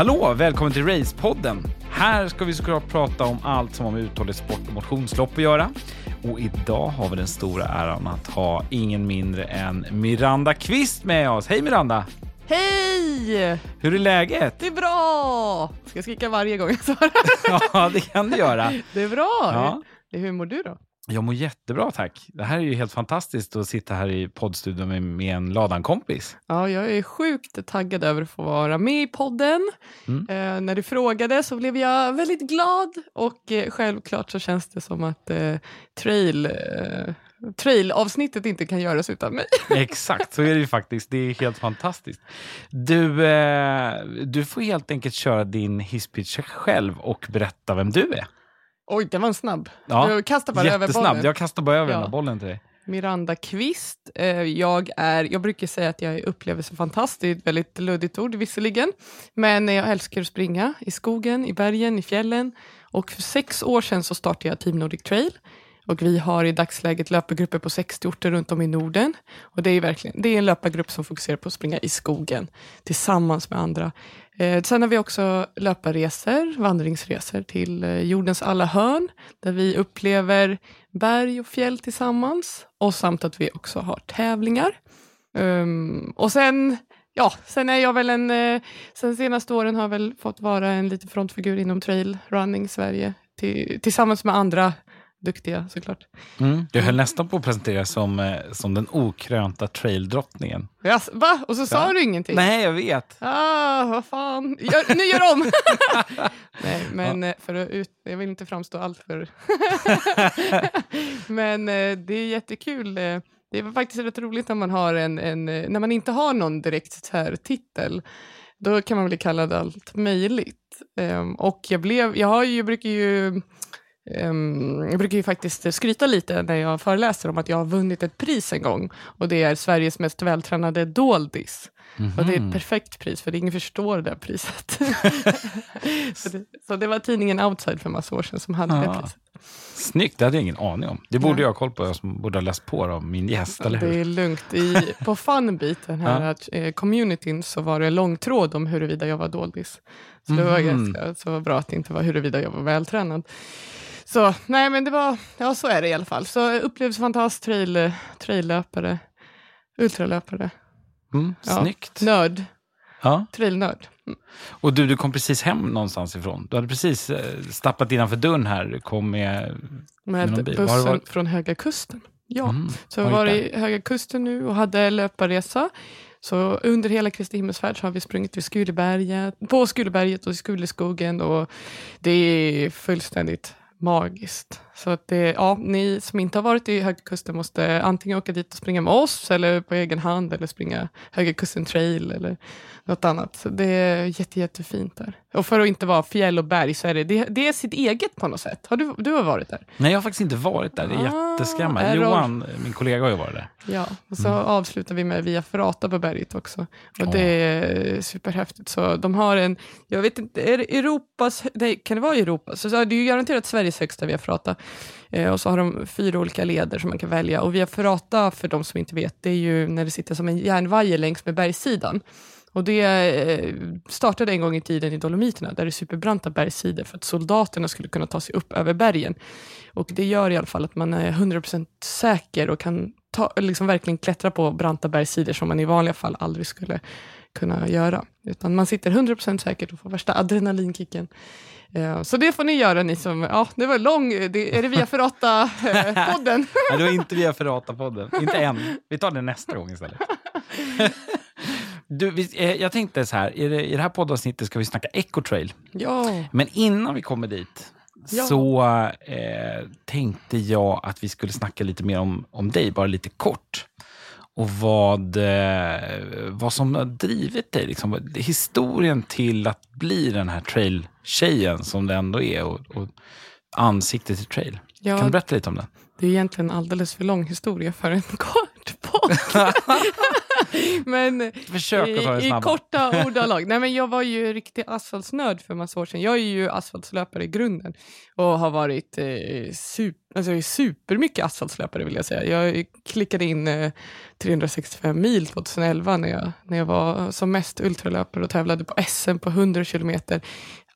Hallå, välkommen till Racepodden. Här ska vi såklart prata om allt som har med uthållig sport och motionslopp att göra. Och idag har vi den stora äran att ha ingen mindre än Miranda Kvist med oss. Hej Miranda! Hej! Hur är läget? Det är bra! Ska jag skrika varje gång jag svarar? ja, det kan du göra. Det är bra. Ja. Hur mår du då? Jag mår jättebra tack. Det här är ju helt fantastiskt att sitta här i poddstudion med, med en Ladan-kompis. Ja, jag är sjukt taggad över att få vara med i podden. Mm. Eh, när du frågade så blev jag väldigt glad och eh, självklart så känns det som att eh, trail, eh, trail-avsnittet inte kan göras utan mig. Exakt, så är det ju faktiskt. Det är helt fantastiskt. Du, eh, du får helt enkelt köra din hisspitch själv och berätta vem du är. Oj, det var en snabb. Ja, Jag kastar bara över bollen. Jag kastar bara över Ja. den bollen till dig. Miranda Kvist. Eh, Jag, är, jag brukar säga att jag är upplevelsefantastisk, det är ett väldigt luddigt ord visserligen, men jag älskar att springa i skogen, i bergen, i fjällen. Och för sex år sedan så startade jag Team Nordic Trail. Och vi har i dagsläget löpargrupper på 60 orter runt om i Norden. Och det är, verkligen, det är en löpargrupp som fokuserar på att springa i skogen tillsammans med andra. Eh, sen har vi också löparresor, vandringsresor till eh, jordens alla hörn, där vi upplever berg och fjäll tillsammans. Och samt att vi också har tävlingar. Um, och sen, ja, sen är jag väl en, eh, sen senaste åren har jag väl fått vara en liten frontfigur inom trail running Sverige, till, tillsammans med andra duktiga såklart. Mm. Du höll nästan på att presentera som, eh, som den okrönta traildrottningen. Ja, va? Och så sa Ja. du ingenting? Nej, jag vet. Ah, vad fan. Gör, nu gör om! Nej, men eh, för att ut, jag vill inte framstå alltför... men eh, det är jättekul. Det är faktiskt rätt roligt när man, har en, en, när man inte har någon direkt här titel. Då kan man bli kallad allt möjligt. Ehm, och jag, blev, jag, har ju, jag brukar ju ehm, jag brukar ju faktiskt skryta lite när jag föreläser om att jag har vunnit ett pris en gång. Och det är Sveriges mest vältränade doldis. Och det är ett perfekt pris, för ingen förstår det priset. så, det, så det var tidningen Outside för massa år sedan som hade det Ah. priset. Snyggt, det hade jag ingen aning om. Det borde Nej. jag ha koll på, jag som borde ha läst på av min gäst, eller Det hur? är lugnt. I, på Funbeat, den här Ja. eh, communityn, så var det en lång tråd om huruvida jag var doldis. Så det var Mhm. ganska så bra att det inte var huruvida jag var vältränad. Så nej, men det var, ja så är det i alla fall. Så upplevelsefantastisk trail, traillöpare, ultralöpare, Mm, Ja. snyggt. nörd, Ja. trailnörd. Och du, du kom precis hem någonstans ifrån. Du hade precis eh, stappat innanför dörren här, du kom med... Med. Var det bussen varit- från Höga Kusten. Ja, Mm, så jag var i Höga Kusten nu och hade löparresa. Så under hela Kristi himmelsfärd så har vi sprungit vid Skuleberget, på Skuleberget och i Skuleskogen och det är fullständigt magiskt. Så att det, ja, ni som inte har varit i Höga Kusten måste antingen åka dit och springa med oss eller på egen hand eller springa Höga Kusten trail eller något annat. Så det är jätte, jättefint där. Och för att inte vara fjäll och berg så är det, det, det är sitt eget på något sätt. Har du, du har varit där? Nej, jag har faktiskt inte varit där. Det är Ah, jätteskrämmande. Johan, min kollega, har ju varit där. Ja, och så Mm. avslutar vi med Via Ferrata på berget också. Och Ja. det är superhäftigt. Så de har en, jag vet inte, är det Europas, nej, kan det vara Europa? Så, det är ju garanterat Sveriges högsta Via Ferrata. Eh, och så har de fyra olika leder som man kan välja. Och Via Ferrata, för de som inte vet, det är ju när det sitter som en järnvajer längs med bergssidan. Och det eh, startade en gång i tiden i Dolomiterna, där det är superbranta bergssidor för att soldaterna skulle kunna ta sig upp över bergen. Och det gör i alla fall att man är 100% säker och kan ta, liksom verkligen klättra på branta bergssidor som man i vanliga fall aldrig skulle kunna göra. Utan man sitter 100% säkert och får värsta adrenalinkicken. Eh, Så det får ni göra ni som, ja det var lång, det, är det via Ferrata-podden? Nej, det var inte via Ferrata-podden. Inte än. Vi tar det nästa gång istället. Du, eh, jag tänkte så här, i det, i det här poddavsnittet ska vi snacka ecotrail. ja, Men innan vi kommer dit Ja. så eh, tänkte jag att vi skulle snacka lite mer om, om dig, bara lite kort. Och vad, eh, vad som har drivit dig, liksom, historien till att bli den här trail-tjejen som det ändå är och, och ansiktet till trail. ja Kan du berätta lite om den? det är egentligen alldeles för lång historia för en kort podd. Men Försök att ta det I, i korta ordalag. Nej, men jag var ju riktig asfaltsnörd för massa år sedan. Jag är ju asfaltslöpare i grunden och har varit eh, super Alltså jag är supermycket asfaltslöpare vill jag säga. Jag klickade in eh, 365 mil 2011 när jag, när jag var som mest ultralöpare och tävlade på SM på 100 kilometer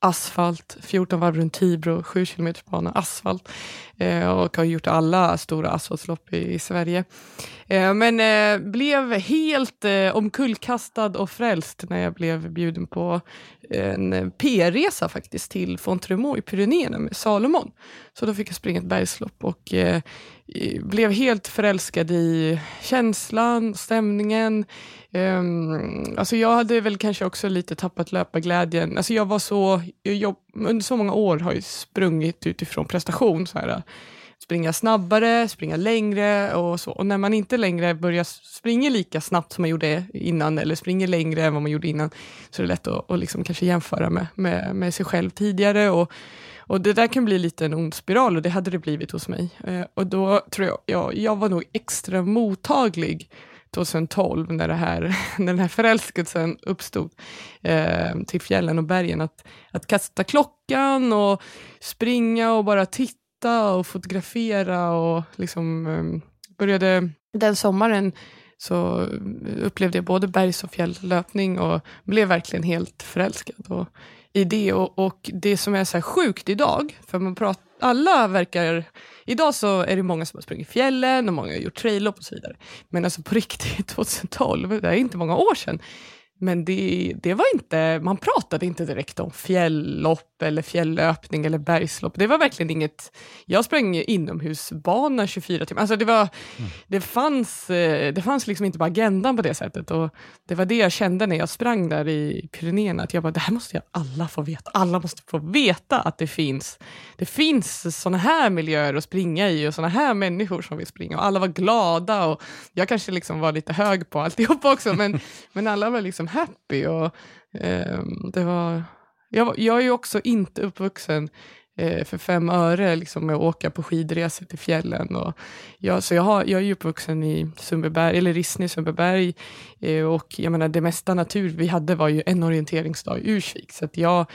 asfalt, 14 varv runt Tibro, 7 km bana asfalt eh, och har gjort alla stora asfaltslopp i, i Sverige. Eh, men eh, blev helt eh, omkullkastad och frälst när jag blev bjuden på eh, en PR-resa faktiskt till Fontremont i Pyrenéerna med Salomon. Så då fick jag springa ett bergslopp och eh, blev helt förälskad i känslan, stämningen. Um, alltså jag hade väl kanske också lite tappat löparglädjen. Alltså jag var så, jag, under så många år har jag sprungit utifrån prestation. Så här, springa snabbare, springa längre och så. Och när man inte längre börjar springa lika snabbt som man gjorde innan eller springer längre än vad man gjorde innan så är det lätt att, att liksom kanske jämföra med, med, med sig själv tidigare. Och, och det där kan bli lite en ond spiral och det hade det blivit hos mig. Eh, och då tror jag, ja, jag var nog extra mottaglig 2012 när, det här, när den här förälskelsen uppstod eh, till fjällen och bergen. Att, att kasta klockan och springa och bara titta och fotografera och liksom eh, började den sommaren så upplevde jag både bergs och fjälllöpning och blev verkligen helt förälskad. Och i det. Och, och det som är så sjukt idag, för man pratar, alla verkar... Idag så är det många som har sprungit fjällen och många har gjort traillopp och så vidare. Men alltså på riktigt 2012, det är inte många år sedan, men det, det var inte, man pratade inte direkt om fjälllopp eller fjällöpning eller bergslopp. Det var verkligen inget, jag sprang inomhusbana 24 timmar. Alltså det, var, mm. det, fanns, eh, det fanns liksom inte på agendan på det sättet. Och det var det jag kände när jag sprang där i Pyrenéerna, att jag bara, det här måste jag alla få veta. Alla måste få veta att det finns, det finns såna här miljöer att springa i och såna här människor som vill springa. Och alla var glada och jag kanske liksom var lite hög på alltihop också, men, men alla var liksom happy. Och, eh, det var, jag, jag är ju också inte uppvuxen eh, för fem öre liksom, med att åka på skidresor till fjällen. Och jag, så jag, har, jag är ju uppvuxen i Sundbyberg, eller Rissne, Sundbyberg. Eh, och jag menar, det mesta natur vi hade var ju en orienteringsdag i Ursvik. Så att jag,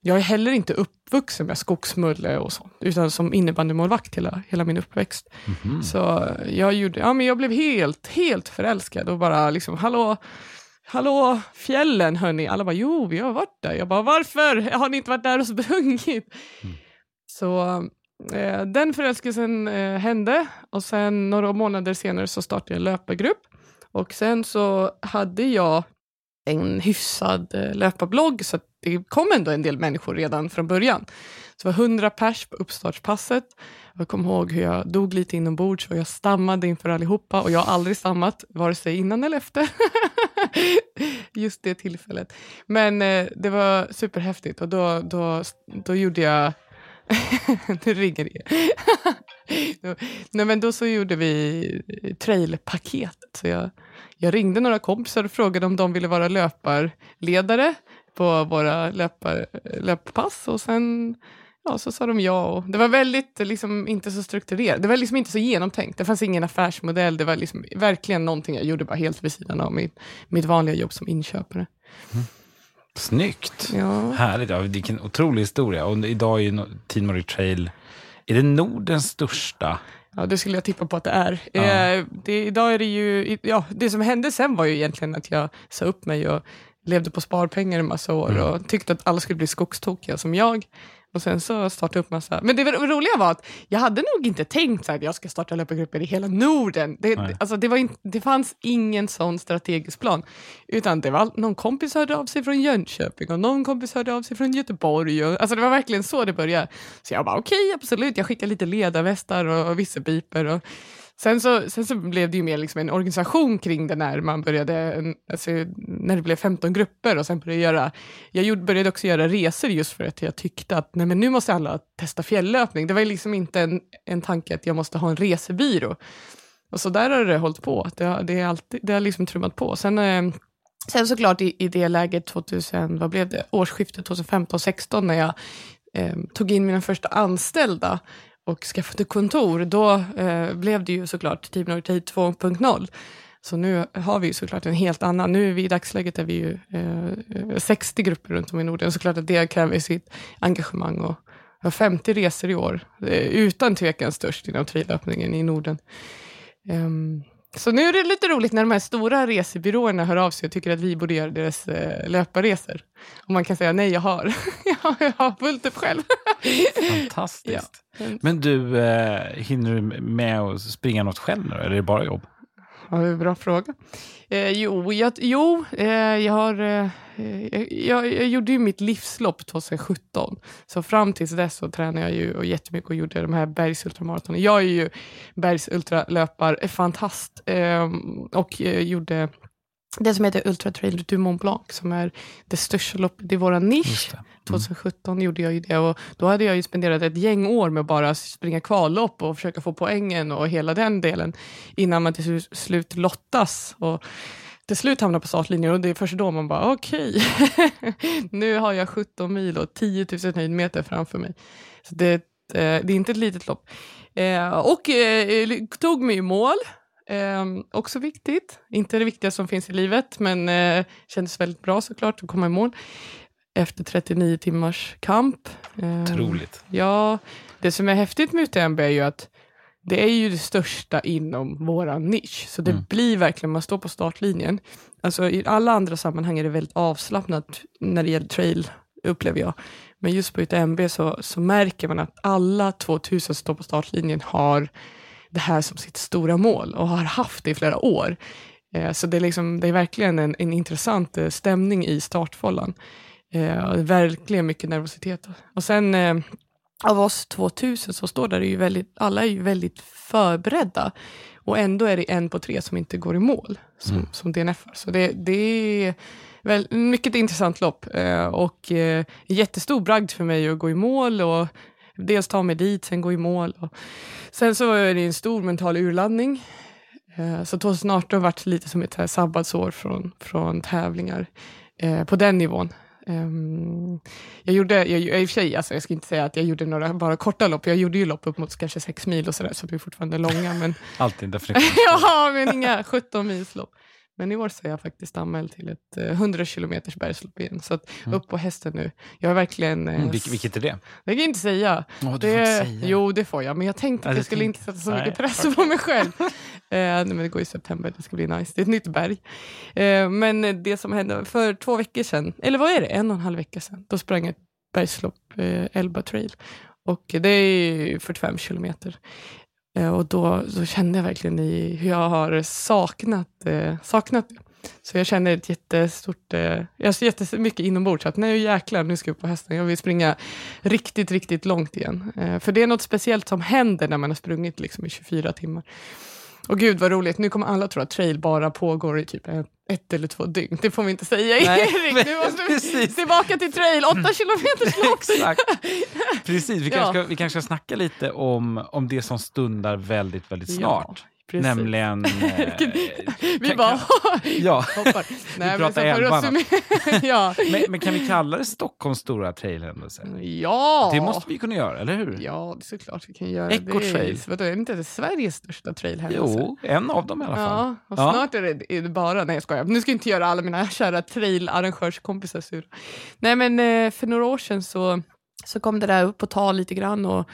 jag är heller inte uppvuxen med skogsmulle och sånt, utan som innebandymålvakt hela, hela min uppväxt. Mm -hmm. Så jag, gjorde, ja, men jag blev helt, helt förälskad och bara liksom, hallå, Hallå, fjällen hörni. Alla bara, jo, vi har varit där. Jag bara, varför har ni inte varit där och sprungit? Mm. Så eh, den förälskelsen eh, hände och sen några månader senare så startade jag en löpargrupp. Och sen så hade jag en hyfsad eh, löparblogg så det kom ändå en del människor redan från början. Så det var 100 pers på uppstartspasset. Jag kommer ihåg hur jag dog lite inombords och jag stammade inför allihopa och jag har aldrig stammat, vare sig innan eller efter. Just det tillfället. Men eh, det var superhäftigt och då, då, då gjorde jag nu ringer det. Nej, men då så gjorde vi trailpaketet. Så jag, jag ringde några kompisar och frågade om de ville vara löparledare på våra löpar, löppass. Och sen ja, så sa de ja. Och det var väldigt liksom, inte så strukturerat. Det var liksom inte så genomtänkt. Det fanns ingen affärsmodell. Det var liksom, verkligen någonting jag gjorde bara helt vid sidan av mitt, mitt vanliga jobb som inköpare. Mm. Snyggt. Ja. Härligt. Ja, vilken otrolig historia. Och idag är ju Team Trail, är det Nordens största? Ja, det skulle jag tippa på att det är. Ja. Eh, det, idag är det ju, ja, det som hände sen var ju egentligen att jag sa upp mig och levde på sparpengar i massa år mm. och tyckte att alla skulle bli skogstokiga som jag. Och sen så startade jag upp massa... Men det roliga var att jag hade nog inte tänkt att jag ska starta löpargrupper i hela Norden. Det, alltså det, var in, det fanns ingen sån strategisk plan. Utan det var någon kompis hörde av sig från Jönköping och någon kompis hörde av sig från Göteborg. Och, alltså det var verkligen så det började. Så jag bara okej, okay, absolut. Jag skickade lite ledarvästar och, och visselpiper. Och, Sen så, sen så blev det ju mer liksom en organisation kring det när man började, alltså, när det blev 15 grupper och sen började jag göra, jag gjorde, började också göra resor just för att jag tyckte att nej men nu måste alla testa fjälllöpning. Det var liksom inte en, en tanke att jag måste ha en resebyrå. Och så där har det hållit på, det, det, är alltid, det har liksom trummat på. Sen, eh, sen såklart i, i det läget 2000, vad blev det, årsskiftet 2015-16 när jag eh, tog in mina första anställda och skaffade kontor, då eh, blev det ju såklart Team Nordic 2.0. Så nu har vi ju såklart en helt annan, nu är vi i dagsläget är vi ju eh, 60 grupper runt om i Norden, såklart att det kräver sitt engagemang och har 50 resor i år. Eh, Utan tvekan störst inom traillöpningen i Norden. Ehm, så nu är det lite roligt när de här stora resebyråerna hör av sig och tycker att vi borde göra deras eh, löparresor. Och man kan säga nej, jag har, jag har fullt upp själv. Fantastiskt. Men du, eh, hinner du med att springa något själv nu, eller är det bara jobb? Ja, bra fråga. Eh, jo, jag, jo eh, jag, har, eh, jag, jag gjorde ju mitt livslopp 2017. Så fram tills dess så tränade jag ju och jättemycket och gjorde de här bergsultramaratonen. Jag är ju bergsultralöpar-fantast eh, ehm, och eh, gjorde det som heter Ultra Trail du Mont Blanc som är det största loppet i vår nisch. Mm. 2017 gjorde jag ju det och då hade jag ju spenderat ett gäng år med bara springa kvallopp och försöka få poängen och hela den delen innan man till slut lottas. Och till slut hamnar på startlinjen och det är först då man bara okej, okay. nu har jag 17 mil och 10 000 höjdmeter framför mig. Så det, eh, det är inte ett litet lopp. Eh, och eh, tog mig i mål Eh, också viktigt, inte det viktigaste som finns i livet, men eh, kändes väldigt bra såklart att komma i mål efter 39 timmars kamp. Eh, Otroligt. Ja, det som är häftigt med UTMB är ju att det är ju det största inom vår nisch, så det mm. blir verkligen, man står på startlinjen. Alltså i alla andra sammanhang är det väldigt avslappnat när det gäller trail, upplever jag. Men just på UTMB så, så märker man att alla 2000 som står på startlinjen har det här som sitt stora mål och har haft det i flera år. Eh, så det är, liksom, det är verkligen en, en intressant eh, stämning i startfållan. Eh, verkligen mycket nervositet. Och sen av oss 2000 som står där, är ju väldigt, alla är ju väldigt förberedda. Och ändå är det en på tre som inte går i mål som, mm. som DNF. Så det, det är väl, mycket intressant lopp och jättestor bragd för mig att gå i mål och dels ta mig dit, sen gå i mål. Och sen så är det en stor mental urladdning. Eh, så 2018 varit lite som ett sabbatsår från, från tävlingar eh, på den nivån. Um, jag gjorde, jag, i och för sig, alltså jag ska inte säga att jag gjorde några bara korta lopp, jag gjorde ju lopp upp mot kanske sex mil och sådär, så det är fortfarande långa. Men... Alltid en definition. ja, men inga 17 mils lopp. Men i år så är jag faktiskt anmäld till ett eh, 100 kilometers bergslopp igen. Så att, mm. upp på hästen nu. Jag är verkligen... Eh, mm, vilket, vilket är det? Det kan jag inte säga. Oh, det, får säga. Jo, det får jag. Men jag tänkte att jag skulle inte sätta så nej. mycket press på mig själv. eh, men det går i september, det ska bli nice. Det är ett nytt berg. Eh, men det som hände för två veckor sedan, eller vad är det, en och en halv vecka sedan, då sprang jag ett bergslopp, eh, Elba trail. Och det är 45 kilometer. Eh, och då, då kände jag verkligen i hur jag har saknat, eh, saknat det. Så jag känner ett jättestort, eh, jag ser jättemycket inombords, att nu jäklar, nu ska jag upp på hästen. Jag vill springa riktigt, riktigt långt igen. Eh, för det är något speciellt som händer när man har sprungit liksom i 24 timmar. Och gud vad roligt, nu kommer alla tro att trail bara pågår i typ ett eller två dygn. Det får vi inte säga Nej, Erik. Nu måste vi tillbaka till trail, åtta kilometers lopp. Exakt. Precis, vi, kanske ska, vi kanske ska snacka lite om, om det som stundar väldigt, väldigt snart. Ja. Precis. Nämligen... Eh, vi kan, bara ja. hoppar. Nej, vi pratar älvarna. ja. men, men, kan vi kalla det Stockholms stora trailhändelse? Ja! Det måste vi kunna göra, eller hur? Ja, det är såklart vi kan göra. Eco det. Är, är inte det Sveriges största trailhändelse? Jo, en av dem i alla fall. Ja, och ja. snart är det, är det, bara... Nej, jag skojar. Nu ska jag inte göra alla mina kära trailarrangörskompisar sura. Nej, men eh, för några år sedan så, så kom det där upp på tal lite grann och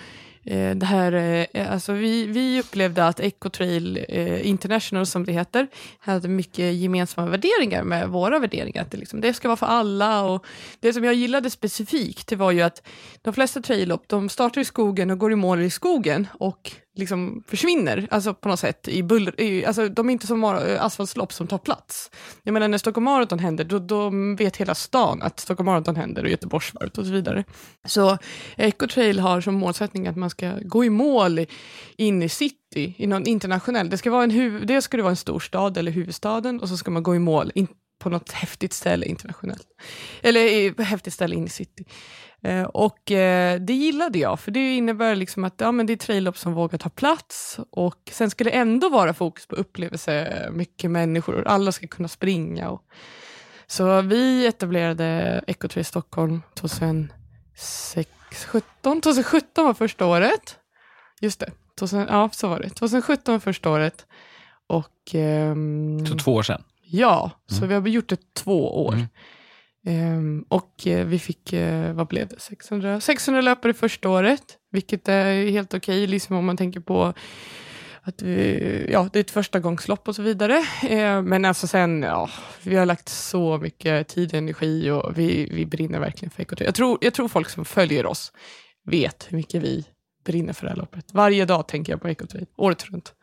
Eh, det här, eh, eh, alltså vi, vi upplevde att Ecotrail eh, International, som det heter, hade mycket gemensamma värderingar med våra värderingar. Att det, liksom, det ska vara för alla. Och det som jag gillade specifikt det var ju att de flesta traillopp de startar i skogen och går i mål i skogen. Och liksom försvinner, alltså på något sätt. I buller, i, alltså, de är inte som eh, asfaltslopp som tar plats. Jag menar när Stockholm Marathon händer, då, då vet hela stan att Stockholm Marathon händer och Göteborgsvarvet och så vidare. Så Ecotrail har som målsättning att man ska gå i mål in i city, i någon internationell, det ska vara en, huv, det ska det vara en storstad eller huvudstaden och så ska man gå i mål in, på något häftigt ställe internationellt. Eller i, häftigt ställe in i city. Eh, och eh, det gillade jag, för det innebär liksom att ja, men det är traillopp som vågar ta plats och sen ska det ändå vara fokus på upplevelse, mycket människor, alla ska kunna springa. Och, så vi etablerade Ecotrail Stockholm 2016, 2017 var första året. Just det, 2000, ja så var det. 2017 var första året. Och, ehm, så två år sedan? Ja, mm. så vi har gjort det två år. Mm. Um, och uh, vi fick, uh, vad blev det, 600, 600 löpare första året, vilket är helt okej, liksom om man tänker på att vi, ja, det är ett första gångslopp och så vidare. Uh, men alltså sen, ja, vi har lagt så mycket tid och energi och vi, vi brinner verkligen för ekotur. Jag tror, jag tror folk som följer oss vet hur mycket vi brinner för det här loppet. Varje dag tänker jag på ekotur, året runt.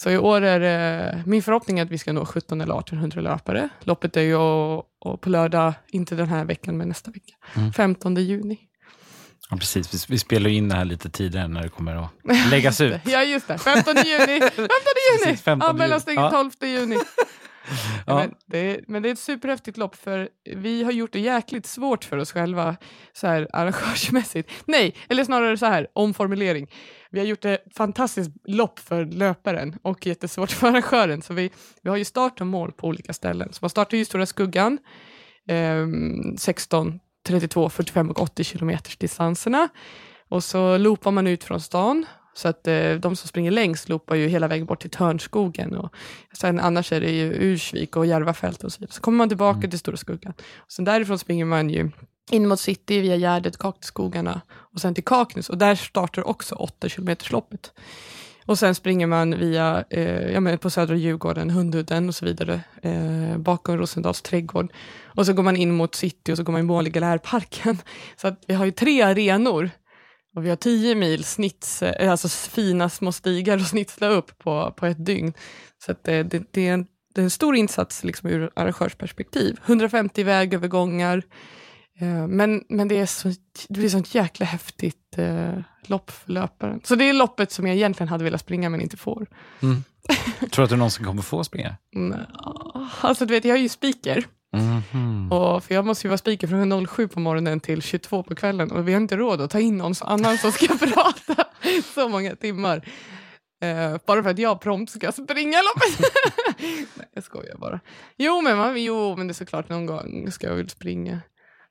Så i år är det min förhoppning att vi ska nå 17 eller 1800 löpare. Loppet är ju och, på lördag, inte den här veckan, men nästa vecka. Mm. 15 juni. Ja, precis. Vi, spelar in det här lite tidigare när det kommer att läggas ut. ja, just det. 15 juni. 15 juni! Precis, 15 ja, mellansteget juni. 12 juni. Ja. Men, det är, men det är ett superhäftigt lopp för vi har gjort det jäkligt svårt för oss själva så här arrangörsmässigt. Nej, eller snarare så här, omformulering. Vi har gjort det fantastiskt lopp för löparen och jättesvårt för arrangören. Så vi, vi har ju start och mål på olika ställen. Så man startar ju Stora Skuggan, ehm, 16, 32, 45 och 80 kilometers distanserna. Och så loopar man ut från stan. Så att eh, de som springer längst loopar ju hela vägen bort till Törnskogen. Och sen annars är det ju Ursvik och Järvafält och så vidare. Så kommer man tillbaka Mm. till Stora Skuggan. Och sen därifrån springer man ju in mot city via Gärdet, Kaktusskogarna och sen till Kaknäs. Och där startar också 8-kilometersloppet. Och sen springer man via, eh, ja, men på Södra Djurgården, Hundudden och så vidare, eh, bakom Rosendals trädgård. Och så går man in mot city och så går man i mål i Galärparken. Så att vi har ju tre arenor och vi har 10 mil snitts, eh, alltså fina små stigar att snitsla upp på, på ett dygn. Så att det, det, det, är en, det är en stor insats liksom ur arrangörsperspektiv. 150 vägövergångar. Eh, men, men det, är så, det blir sånt jäkla häftigt eh, lopp för löparen. Så det är loppet som jag egentligen hade velat springa men inte får. Mm. Tror du att du någonsin kommer få springa? Mm, Alltså du vet, jag är ju speaker. Mhm. Och för jag måste ju vara speaker från 07 på morgonen till 22 på kvällen och vi har inte råd att ta in någon annan som ska prata så många timmar. Eh, bara för att jag prompt ska springa loppet. Nej, jag skojar bara. Jo men, man, jo, men det är såklart någon gång ska jag väl springa.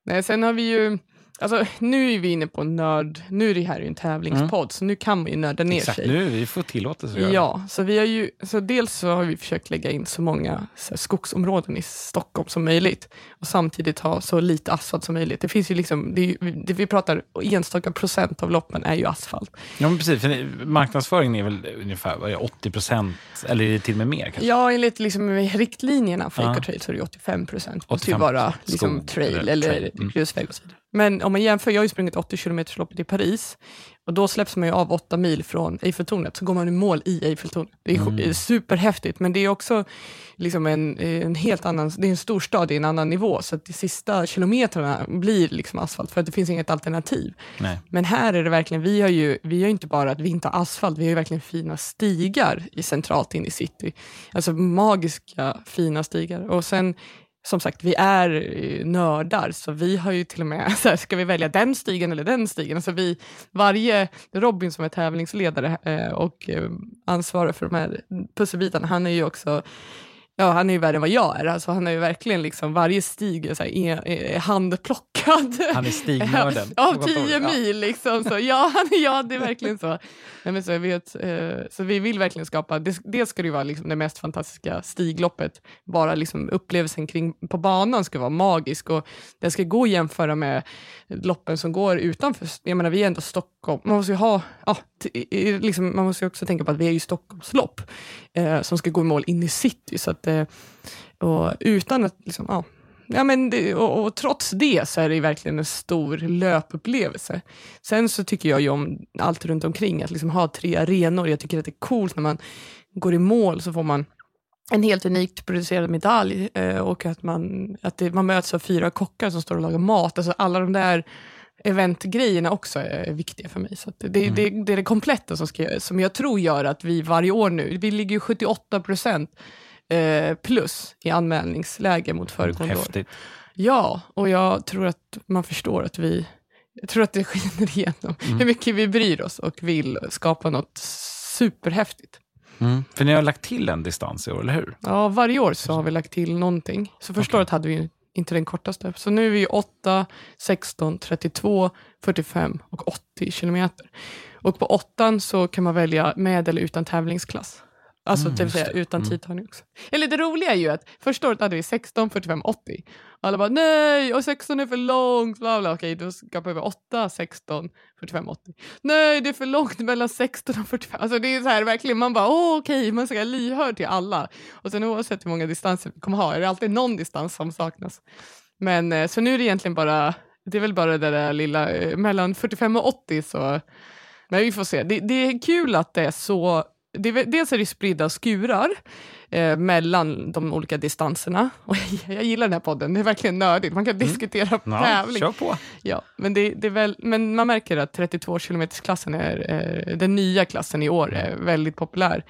Nej, sen har vi ju, alltså nu är vi inne på nörd, nu är det här ju en tävlingspodd så nu kan man ju nörda ner Exakt, sig. nu vi får tillåtelse att. Ja, så vi har ju, så dels så har vi försökt lägga in så många så här, skogsområden i Stockholm som möjligt och samtidigt ha så lite asfalt som möjligt. Det finns ju liksom, det, ju, det vi pratar enstaka procent av loppen är ju asfalt. Ja, men precis. För marknadsföringen är väl ungefär vad är det, 80 procent, eller är det till och med mer? Kanske? Ja, enligt liksom riktlinjerna för Ja. ecotrail så är det 85 procent. Det måste ju 85% vara liksom, trail eller eller. Mm. grusväg och så vidare. Men om man jämför, jag har ju sprungit 80 km loppet i Paris och då släpps man ju av 8 mil från Eiffeltornet så går man i mål i Eiffeltornet. Det är Mm. superhäftigt men det är också liksom en, en helt annan, det är en stor stad i en annan nivå så att de sista kilometrarna blir liksom asfalt för att det finns inget alternativ. Nej. Men här är det verkligen, vi har ju, vi har inte bara att vi inte har asfalt, vi har ju verkligen fina stigar i centralt in i city. Alltså magiska fina stigar. Och sen, som sagt, vi är eh, nördar, så vi har ju till och med, så här, ska vi välja den stigen eller den stigen? Alltså vi, varje, Robin som är tävlingsledare eh, och eh, ansvarar för de här pusselbitarna, han är ju också Ja, han är ju värre än vad jag är. Alltså, han är ju verkligen liksom, varje stig är, så här, är, är handplockad. Han är stignörden. Av tio mil liksom. Så, ja, han- ja, det är verkligen så. Nej, men så, jag vet, eh, så vi vill verkligen skapa, det, dels ska det ju vara liksom det mest fantastiska stigloppet. Bara liksom upplevelsen kring, på banan ska vara magisk och den ska gå att jämföra med loppen som går utanför. Jag menar, vi är ändå Stockholm. Man måste ju ha, ja, liksom, man måste också tänka på att vi är ju Stockholmslopp eh, som ska gå i mål in i city. Så att, och utan att, liksom, ja, Ja, men det, och, och trots det så är det verkligen en stor löpupplevelse. Sen så tycker jag ju om allt runt omkring, att liksom ha tre arenor. Jag tycker att det är coolt när man går i mål så får man en helt unikt producerad medalj eh, och att, man, att det, man möts av fyra kockar som står och lagar mat. Alltså alla de där eventgrejerna också är viktiga för mig. Så det, det, det, det är det kompletta som, ska, som jag tror gör att vi varje år nu, vi ligger ju 78 procent eh, plus i anmälningsläge mot föregående år. Häftigt. Ja, och jag tror att man förstår att vi, jag tror att det skiner igenom Mm. hur mycket vi bryr oss och vill skapa något superhäftigt. Mm. För ni har lagt till en distans i år, eller hur? Ja, varje år så har vi lagt till någonting. Så första Okej. året hade vi inte den kortaste. Så nu är vi 8, 16, 32, 45 och 80 kilometer. Och på åttan så kan man välja med eller utan tävlingsklass. Alltså Mm, säga utan Mm. tidtagning också. Eller det roliga är ju att första året hade vi 16, 45, 80. Alla bara nej, och 16 är för långt. Bla bla. Okej, då ska vi över 8, 16, 45, 80. Nej, det är för långt mellan 16 och 45. Alltså det är så här verkligen, man bara åh okej, man ska lyhörd till alla. Och sen oavsett hur många distanser vi kommer ha är det alltid någon distans som saknas. Men eh, så nu är det egentligen bara, det är väl bara det där lilla eh, mellan 45 och 80 så, men vi får se. Det, det är kul att det är så, det är, dels är det spridda skurar eh, mellan de olika distanserna. Och jag, jag gillar den här podden, det är verkligen nördigt, man kan diskutera Ja, tävling. kör på. Ja, men, det, det är väl, men man märker att 32 km-klassen är eh, den nya klassen i år är väldigt populär.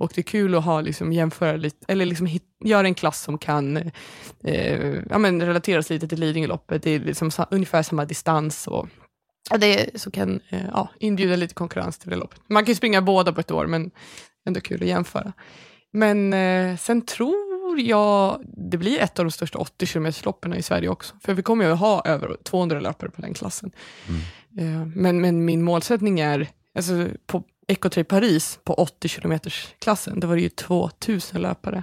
Och det är kul att ha, liksom, jämföra lite, eller liksom hit, göra en klass som kan eh, ja, men relateras lite till Lidingöloppet. Det är liksom ungefär samma distans och det så kan eh, ja, inbjuda lite konkurrens till det loppet. Man kan ju springa båda på ett år, men ändå kul att jämföra. Men eh, sen tror jag det blir ett av de största 80 km-loppen i Sverige också. För vi kommer ju att ha över 200 löpare på den klassen. Eh, men, men min målsättning är, alltså på Ecotrail Paris på 80 km-klassen, då var det ju 2000 löpare.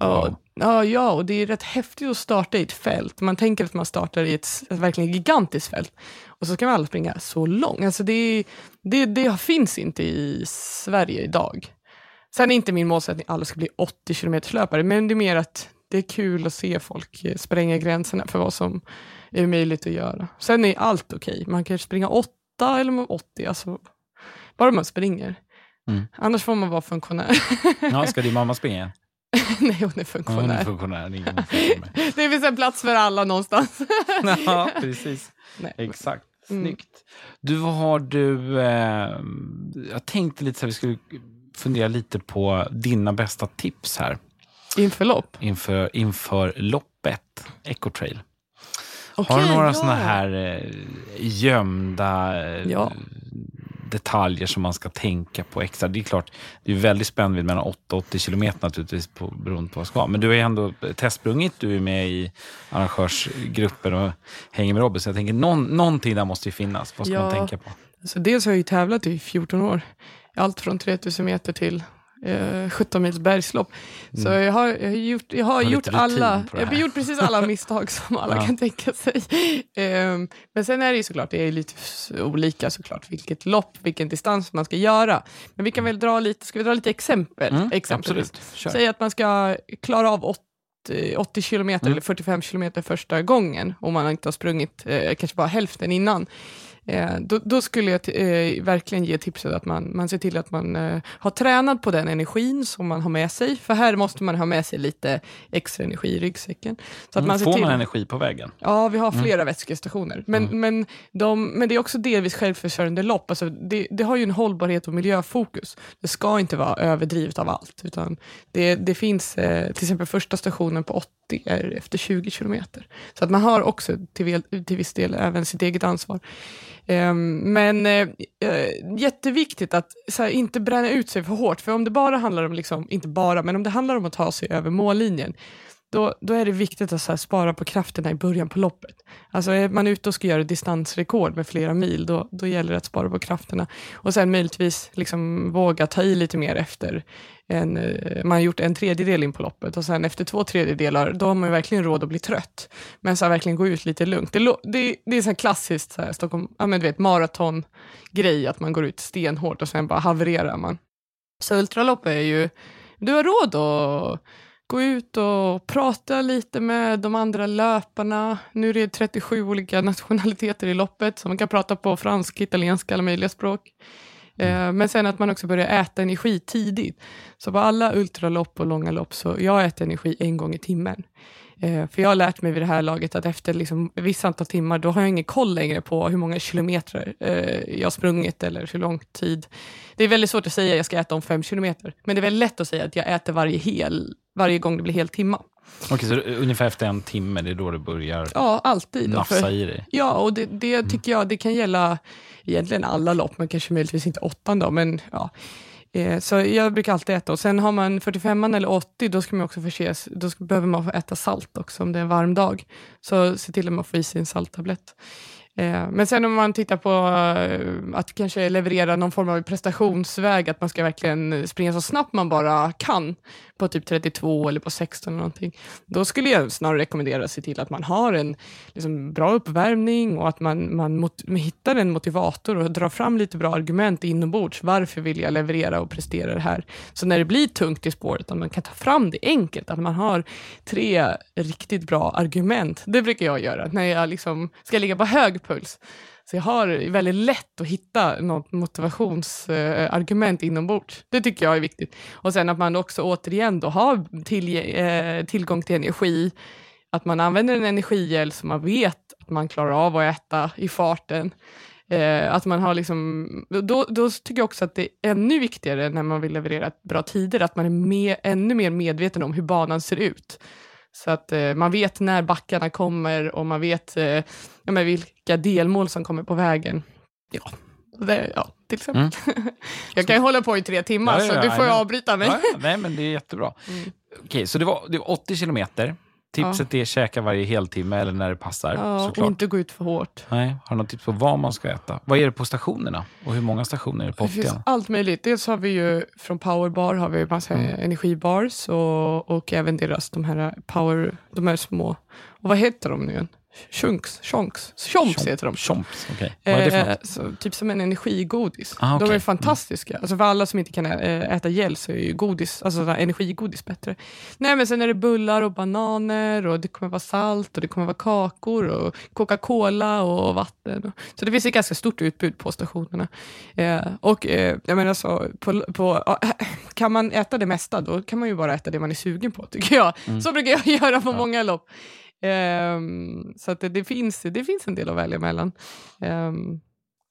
Ja, ja, ja, och det är rätt häftigt att starta i ett fält. Man tänker att man startar i ett, verkligen gigantiskt fält. Och så ska man alla springa så långt. Alltså det, det, det finns inte i Sverige idag. Sen är inte min målsättning att alla ska bli 80 km löpare, men det är mer att det är kul att se folk eh, spränga gränserna för vad som är möjligt att göra. Sen är allt okej. Man kan springa 8 eller 80, alltså, bara man springer. Mm. Annars får man vara funktionär. Ja, ska din mamma springa? Nej, hon är Ja, hon är funktionär. funktionär. ingen. Det finns en plats för alla någonstans. Ja, precis. Nej. Exakt. Mm. Snyggt. Du, vad har du... Eh, jag tänkte lite så här, vi skulle fundera lite på dina bästa tips här Inför lopp. inför, inför loppet, Ecotrail. Har Okej, du några ja. såna här eh, gömda eh, Ja. Detaljer som man ska tänka på extra? Det är klart, det är väldigt spännvidd mellan 8 och 80 kilometer naturligtvis på, beroende på vad ska. Men du har ju ändå testsprungit, du är med i arrangörsgrupper och hänger med Robin. Så jag tänker, någon, någonting där måste ju finnas. Vad ska man Ja. tänka på? Så dels har jag ju tävlat i 14 år. Allt från 3000 meter till eh, 17 mils bergslopp. Så jag har, jag har gjort, jag har Mm. Har gjort alla, jag har gjort precis alla misstag som alla Ja. kan tänka sig. Ehm, men sen är det ju såklart, det är lite olika såklart, vilket lopp, vilken distans man ska göra. Men vi kan väl dra lite, ska vi dra lite exempel? Mm, exempelvis? Säg att man ska klara av 80, 80 kilometer Mm. eller 45 kilometer första gången om man inte har sprungit eh, kanske bara hälften innan. Eh, då, då skulle jag eh, verkligen ge tipset att man, man ser till att man eh, har tränat på den energin som man har med sig. För här måste man ha med sig lite extra energi i ryggsäcken. Så att Mm, man ser Får till, man energi på vägen? Ja, vi har flera vätskestationer. Men, men, de, men det är också delvis självförsörjande lopp. Alltså det, det har ju en hållbarhet och miljöfokus. Det ska inte vara överdrivet av allt. Utan det, det finns, eh, till exempel första stationen på 80 är efter 20 kilometer. Så att man har också till, till viss del även sitt eget ansvar. Ehm, men eh, eh, jätteviktigt att så här, inte bränna ut sig för hårt. För om det bara handlar om, liksom, inte bara, men om det handlar om att ta sig över mållinjen, då, då är det viktigt att så här, spara på krafterna i början på loppet. Alltså är man ute och ska göra distansrekord med flera mil, då, då gäller det att spara på krafterna. Och sen möjligtvis liksom våga ta i lite mer efter en, eh, man har gjort en tredjedel in på loppet och sen efter två tredjedelar, då har man ju verkligen råd att bli trött. Men så här, verkligen gå ut lite lugnt. Det, det, det är så här klassiskt så här, Stockholm, ja, men du vet, maratongrej, att man går ut stenhårt och sen bara havererar man. Så ultralopp är ju, du har råd att gå ut och prata lite med de andra löparna. Nu är det 37 olika nationaliteter i loppet, så man kan prata på franska, italienska, alla möjliga språk. Eh, Men sen att man också börjar äta energi tidigt. Så på alla ultralopp och långa lopp, så jag äter energi en gång i timmen. Eh, För jag har lärt mig vid det här laget att efter liksom ett visst antal timmar, då har jag ingen koll längre på hur många kilometer eh, jag har sprungit eller hur lång tid. Det är väldigt svårt att säga att jag ska äta om fem kilometer, men det är väldigt lätt att säga att jag äter varje, hel, varje gång det blir heltimma. Okej, så ungefär efter en timme, det är då det börjar Ja, alltid. nafsa för- i dig? Ja, och det, det tycker jag det kan gälla egentligen alla lopp, men kanske möjligtvis inte åttan då, men ja. Eh, Så jag brukar alltid äta och sen har man 45 eller 80 då ska man också förses, då ska, behöver man få äta salt också om det är en varm dag. Så se till att man får i sig en salttablett. Eh, men sen om man tittar på eh, att kanske leverera någon form av prestationsväg, att man ska verkligen springa så snabbt man bara kan på typ 32 eller på 16 eller någonting, då skulle jag snarare rekommendera att se till att man har en liksom, bra uppvärmning och att man, man mot, hittar en motivator och drar fram lite bra argument inombords. Varför vill jag leverera och prestera det här? Så när det blir tungt i spåret, att man kan ta fram det enkelt, att man har tre riktigt bra argument. Det brukar jag göra när jag liksom ska ligga på hög puls. Så jag har väldigt lätt att hitta något motivationsargument eh, inombords. Det tycker jag är viktigt. Och sen att man också återigen då har till, eh, tillgång till energi. Att man använder en energigel som man vet att man klarar av att äta i farten. Eh, att man har liksom, då, då tycker jag också att det är ännu viktigare när man vill leverera bra tider, att man är med, ännu mer medveten om hur banan ser ut. Så att eh, man vet när backarna kommer och man vet eh, ja, men vilka delmål som kommer på vägen. Ja, det, ja till exempel. Mm. jag kan ju hålla på i tre timmar, ja, ja, så du får avbryta mig. nej, men det är jättebra. Mm. Okej, så det var, det var 80 kilometer. Tipset ja. är att käka varje heltimme eller när det passar. Ja, såklart. och inte gå ut för hårt. Nej, har du något tips på vad man ska äta? Vad är det på stationerna? Och hur många stationer är det på 80? Det finns allt möjligt. Dels har vi ju från Powerbar har vi massa mm. energibars och, och även deras de här power, de här små, och vad heter de nu igen? Chunks, chonks, chomps heter de. Chomps, okay. Vad är det för eh, så, typ som en energigodis. Ah, okay. De är fantastiska. Mm. Alltså för alla som inte kan äta gel så är ju godis, alltså energigodis bättre. Nej men sen är det bullar och bananer och det kommer vara salt och det kommer vara kakor och Coca-Cola och vatten. Så det finns ett ganska stort utbud på stationerna. Eh, och eh, jag menar så, på, på, kan man äta det mesta då kan man ju bara äta det man är sugen på tycker jag. Mm. Så brukar jag göra på ja. många lopp. Um, så att det, det, finns, det finns en del att välja mellan. Um,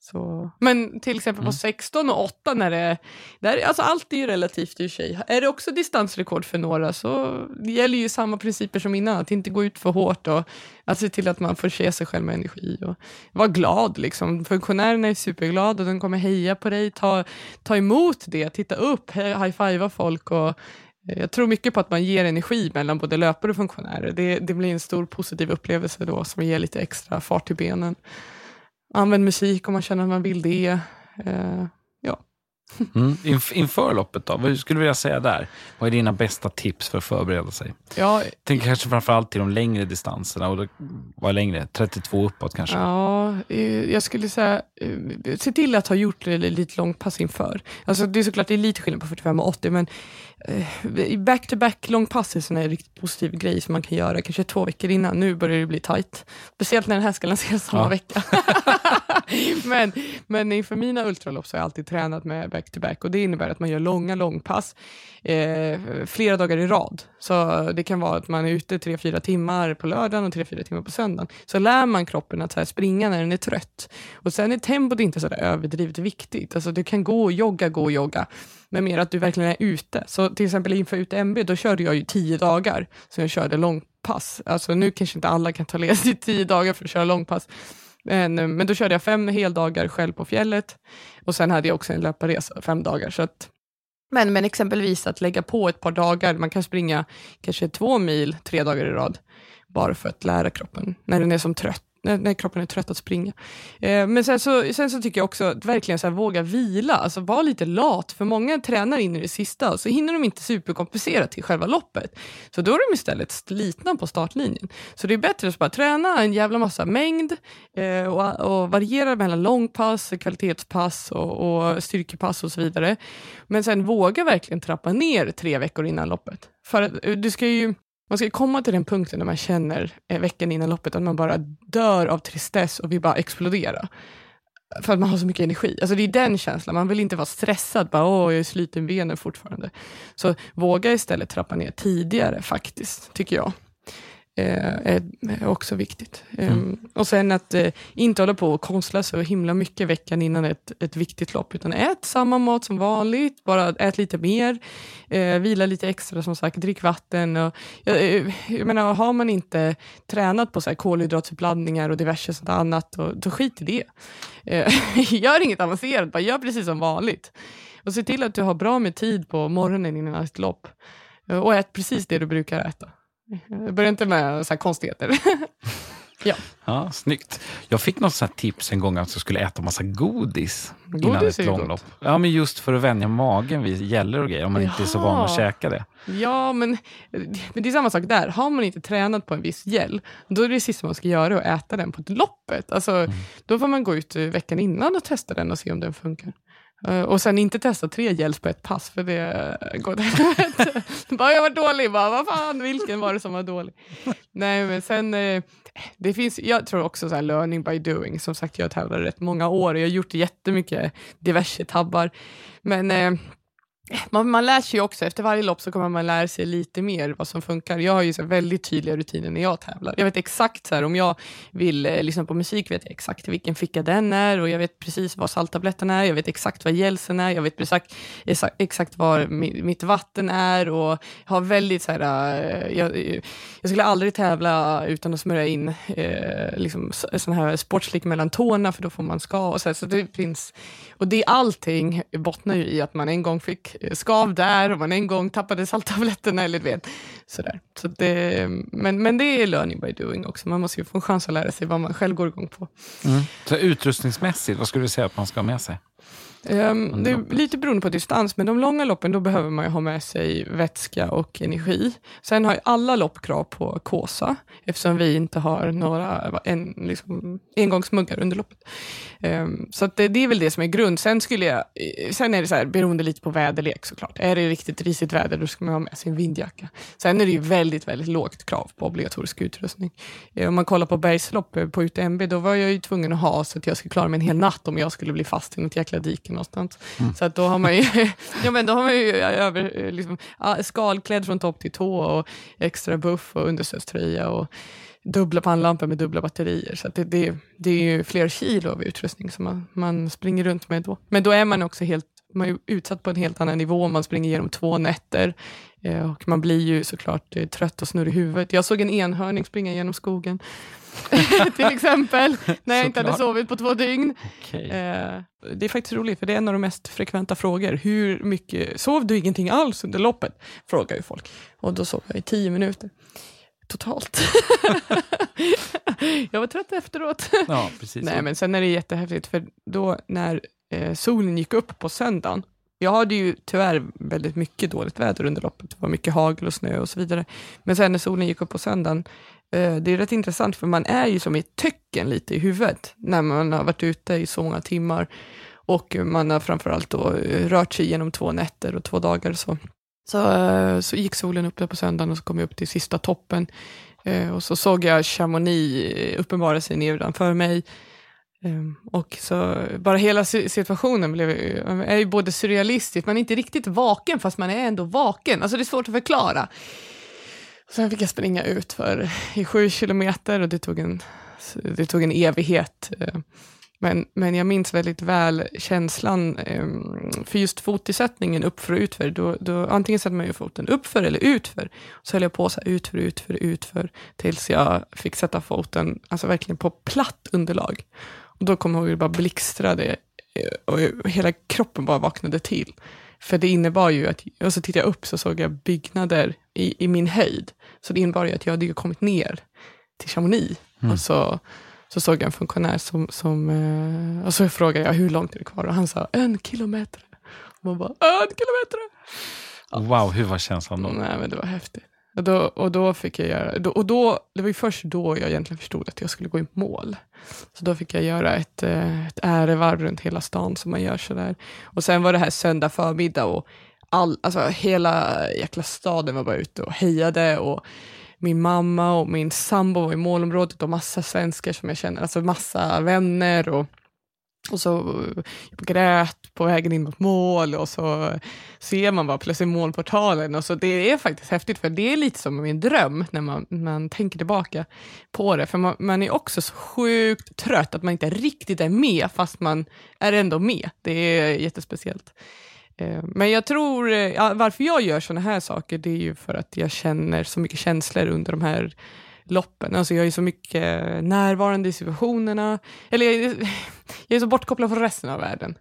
så. Men till exempel på mm. 16 och 8, när det, där, alltså allt är ju relativt i sig. Är det också distansrekord för några så det gäller ju samma principer som innan, att inte gå ut för hårt och att se till att man får se sig själv med energi. Och vara glad, liksom. funktionärerna är superglada och de kommer heja på dig, ta, ta emot det, titta upp, high-fivea folk och jag tror mycket på att man ger energi mellan både löpare och funktionärer. Det, det blir en stor positiv upplevelse då som ger lite extra fart i benen. Använd musik om man känner att man vill det. Eh, Mm. inför loppet då, vad skulle du vilja säga där? Vad är dina bästa tips för att förbereda sig? Ja, Tänk kanske framförallt till de längre distanserna. Och vad är längre? 32 uppåt kanske? Ja, eh, jag skulle säga, eh, se till att ha gjort lite långpass inför. Alltså, det är såklart det är lite skillnad på 45 och 80, men back-to-back långpass är en riktigt positiv grej som man kan göra kanske två veckor innan. Nu börjar det bli tight. Speciellt när den här ska lanseras samma ja. vecka. men, men inför mina ultralopp så har jag alltid tränat med back-to-back och det innebär att man gör långa långpass eh, flera dagar i rad. Så det kan vara att man är ute tre fyra timmar på lördagen och tre fyra timmar på söndagen. Så lär man kroppen att så springa när den är trött. Och sen är tempot inte så där överdrivet viktigt. Alltså du kan gå och jogga, gå och jogga. Men mer att du verkligen är ute. Så till exempel inför UTMB, då körde jag ju tio dagar. Så jag körde långpass. Alltså nu kanske inte alla kan ta ledigt i tio dagar för att köra långpass. Men, eh, men då körde jag fem heldagar själv på fjället och sen hade jag också en löparresa fem dagar. Så att, men, men exempelvis att lägga på ett par dagar, man kan springa kanske två mil tre dagar i rad, bara för att lära kroppen, när den är som trött när, när kroppen är trött att springa. Eh, men sen så, sen så tycker jag också att verkligen så här, våga vila, alltså vara lite lat, för många tränar in i det sista och så hinner de inte superkompensera till själva loppet. Så då är de istället slitna på startlinjen. Så det är bättre att bara träna en jävla massa mängd eh, och, och variera mellan långpass, kvalitetspass och, och styrkepass och så vidare. Men sen våga verkligen trappa ner tre veckor innan loppet. För att, eh, du ska ju man ska komma till den punkten när man känner eh, veckan innan loppet att man bara dör av tristess och vill bara explodera. För att man har så mycket energi. Alltså det är den känslan, man vill inte vara stressad, bara åh jag är sliten i benen fortfarande. Så våga istället trappa ner tidigare faktiskt, tycker jag. Eh, är också viktigt. Mm. Ehm, och sen att eh, inte hålla på och konstla så himla mycket veckan innan ett, ett viktigt lopp, utan ät samma mat som vanligt, bara ät lite mer, eh, vila lite extra som sagt, drick vatten. Och, jag, jag menar, har man inte tränat på så här kolhydratsuppladdningar och diverse sånt annat, då, då skit i det. gör inget avancerat, bara gör precis som vanligt. Och se till att du har bra med tid på morgonen innan ett lopp. Och ät precis det du brukar äta. Börja inte med så konstigheter. Ja. Ja, snyggt. Jag fick något sånt här tips en gång att jag skulle äta massa godis, innan Godis ett är ju långlopp. Ja, men just för att vänja magen vid gällor och grejer, om man inte är så van att käka det. Ja, men, men det är samma sak där. Har man inte tränat på en viss gel, då är det sista man ska göra att äta den på loppet. Alltså, Då får man gå ut veckan innan och testa den och se om den funkar. Eh, och sen inte testa tre gels på ett pass, för det går till helvete. Bara, jag var dålig, bara, vad fan, vilken var det som var dålig? Nej, men sen, eh, det finns, jag tror också så här learning by doing. Som sagt, jag har tävlat rätt många år och jag har gjort jättemycket diverse tabbar. Men eh, man, man lär sig ju också, efter varje lopp så kommer man lära sig lite mer vad som funkar. Jag har ju så väldigt tydliga rutiner när jag tävlar. Jag vet exakt så här, om jag vill eh, lyssna på musik vet jag exakt vilken ficka den är och jag vet precis vad salttabletten är, jag vet exakt vad gelsen är, jag vet exakt, exakt, var mi, mitt vatten är och har väldigt så här, eh, jag, jag skulle aldrig tävla utan att smörja in eh, liksom, sån här sportslick mellan tårna för då får man ska och så, här, så det finns och det allting bottnar ju i att man en gång fick skav där och man en gång tappade salttabletterna eller du vet sådär. Så det, men, men det är learning by doing också. Man måste ju få en chans att lära sig vad man själv går igång på. Mm. Så utrustningsmässigt, vad skulle du säga att man ska ha med sig? Ehm, det är lite beroende på distans, men de långa loppen då behöver man ju ha med sig vätska och energi. Sen har ju alla lopp krav på Kåsa, eftersom vi inte har några en, liksom, engångsmuggar under loppet. Ehm, så det, det är väl det som är grund. Sen, skulle jag, eh, sen är det så här, beroende lite på väderlek såklart. Är det riktigt risigt väder då ska man ha med sig en vindjacka. Sen är det ju väldigt, väldigt lågt krav på obligatorisk utrustning. Eh, om man kollar på bergslopp eh, på UTMB, då var jag ju tvungen att ha så att jag skulle klara mig en hel natt om jag skulle bli fast i något jäkla dike någonstans. Så att då har man ju, ja, men då har man ju över, liksom, skalklädd från topp till tå och extra buff och understödströja och dubbla pannlampor med dubbla batterier. Så det, det, det är ju fler kilo av utrustning som man, man springer runt med då. Men då är man också helt man är utsatt på en helt annan nivå. Man springer genom två nätter eh, och man blir ju såklart eh, trött och snurrig i huvudet. Jag såg en enhörning springa genom skogen till exempel, när jag inte hade sovit på två dygn. Okej. Eh, det är faktiskt roligt, för det är en av de mest frekventa frågor. Hur mycket, sov du ingenting alls under loppet? Frågar ju folk. Och då sov jag i tio minuter. Totalt. jag var trött efteråt. Ja, precis. Nej, men sen är det jättehäftigt, för då när eh, solen gick upp på söndagen, jag hade ju tyvärr väldigt mycket dåligt väder under loppet, det var mycket hagel och snö och så vidare. Men sen när solen gick upp på söndagen, Eh, det är rätt intressant, för man är ju som i ett töcken lite i huvudet, när man har varit ute i så många timmar. Och man har framförallt då eh, rört sig genom två nätter och två dagar. Så, så, eh, så gick solen upp där på söndagen och så kom jag upp till sista toppen. Och så såg jag Chamonix uppenbara sig nedanför mig. Ehm, och så bara hela situationen blev, är ju både surrealistisk, man är inte riktigt vaken fast man är ändå vaken. Alltså det är svårt att förklara. Sen fick jag springa ut för i sju kilometer och det tog en, det tog en evighet. Eh, men, men jag minns väldigt väl känslan ehm, för just fotisättningen uppför och utför. Då, då, antingen sätter man ju foten uppför eller utför. Så höll jag på så här utför, utför, utför tills jag fick sätta foten alltså verkligen på platt underlag. Och då kommer jag ihåg hur det bara blixtrade eh, och hela kroppen bara vaknade till. För det innebar ju att, och så tittade jag upp så såg jag byggnader i, i min höjd. Så det innebar ju att jag hade kommit ner till Chamonix. Och så, så såg jag en funktionär som, som eh, och så frågade jag hur långt är det kvar och han sa en kilometer. Och man bara, en kilometer! Wow, hur var känslan då? Nej men det var häftigt. Och då, och då fick jag göra, och då, det var ju först då jag egentligen förstod att jag skulle gå i mål. Så då fick jag göra ett, eh, ett ärevarv runt hela stan som man gör sådär. Och sen var det här söndag förmiddag och all, alltså hela jäkla staden var bara ute och hejade och min mamma och min sambo var i målområdet och massa svenskar som jag känner, alltså massa vänner och och så jag grät på vägen in mot mål och så ser man bara plötsligt målportalen. Och så det är faktiskt häftigt för det är lite som min dröm när man, man tänker tillbaka på det. För man, man är också så sjukt trött att man inte riktigt är med fast man är ändå med. Det är jättespeciellt. Eh, men jag tror, eh, ja, varför jag gör sådana här saker det är ju för att jag känner så mycket känslor under de här loppen. Alltså jag är så mycket närvarande i situationerna. Eller jag, är- jag är så bortkopplad från resten av världen.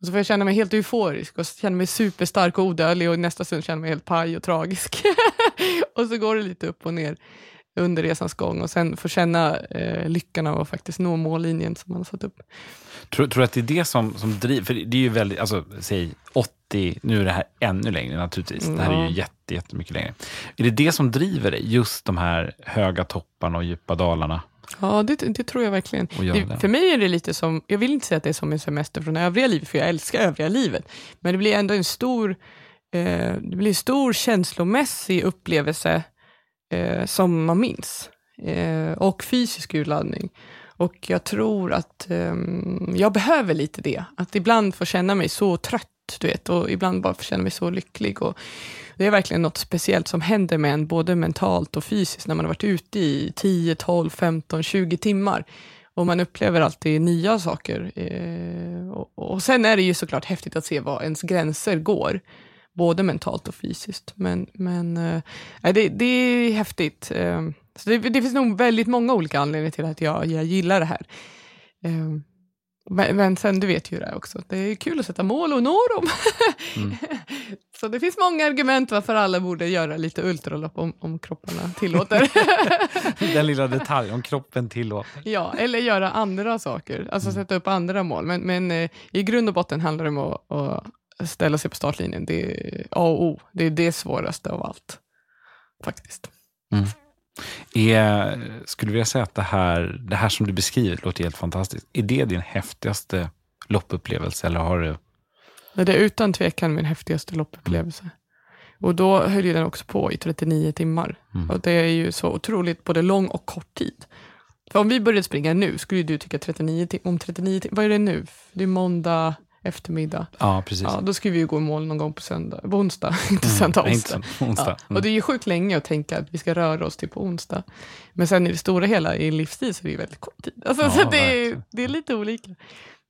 Och så får jag känna mig helt euforisk och känna mig superstark och odödlig och i nästa stund känna mig helt paj och tragisk. och så går det lite upp och ner under resans gång och sen få känna eh, lyckan av att faktiskt nå mållinjen som man har satt upp. Tror, tror du att det är det som, som driver, för det är ju väldigt, alltså säg 80, nu är det här ännu längre naturligtvis, det här är ju jätte, jättemycket längre. Är det det som driver dig, just de här höga topparna och djupa dalarna? Ja, det, det tror jag verkligen. Det, för mig är det lite som, jag vill inte säga att det är som en semester från övriga livet, för jag älskar övriga livet, men det blir ändå en stor, eh, det blir en stor känslomässig upplevelse eh, som man minns. Eh, och fysisk urladdning. Och jag tror att eh, jag behöver lite det. Att ibland få känna mig så trött, du vet, och ibland bara få känna mig så lycklig. Och det är verkligen något speciellt som händer med en, både mentalt och fysiskt, när man har varit ute i 10, 12, 15, 20 timmar. Och man upplever alltid nya saker. Eh, och, och sen är det ju såklart häftigt att se var ens gränser går både mentalt och fysiskt. Men, men äh, det, det är häftigt. Äh, så det, det, finns nog väldigt många olika anledningar till att jag, jag gillar det här. Äh, men, men, sen, du vet ju det också, det är kul att sätta mål och nå dem. Mm. så det finns många argument varför alla borde göra lite ultralopp om, om kropparna tillåter. Den lilla detaljen, om kroppen tillåter. Ja, eller göra andra saker, alltså mm. sätta upp andra mål. Men, men eh, i grund och botten handlar det om att, att ställa sig på startlinjen, det är A och O. Det är det svåraste av allt, faktiskt. Mm. Är, skulle du vilja säga att det här, det här som du beskriver låter helt fantastiskt. Är det din häftigaste loppupplevelse? Eller har du... Det är utan tvekan min häftigaste loppupplevelse. Mm. Och då höll den också på i 39 timmar. Mm. Och det är ju så otroligt både lång och kort tid. För om vi började springa nu, skulle du tycka 39 timmar, om 39 timmar, vad är det nu? Det är måndag eftermiddag. Ja, precis. Ja, då ska vi ju gå i mål någon gång på, söndag, på onsdag, inte mm, söndag, onsdag. Inte onsdag. Ja, och det är ju sjukt länge att tänka att vi ska röra oss till på onsdag. Men sen i det stora hela, i livstid, så är det ju väldigt kort tid. Alltså, ja, så det, är, det är lite olika.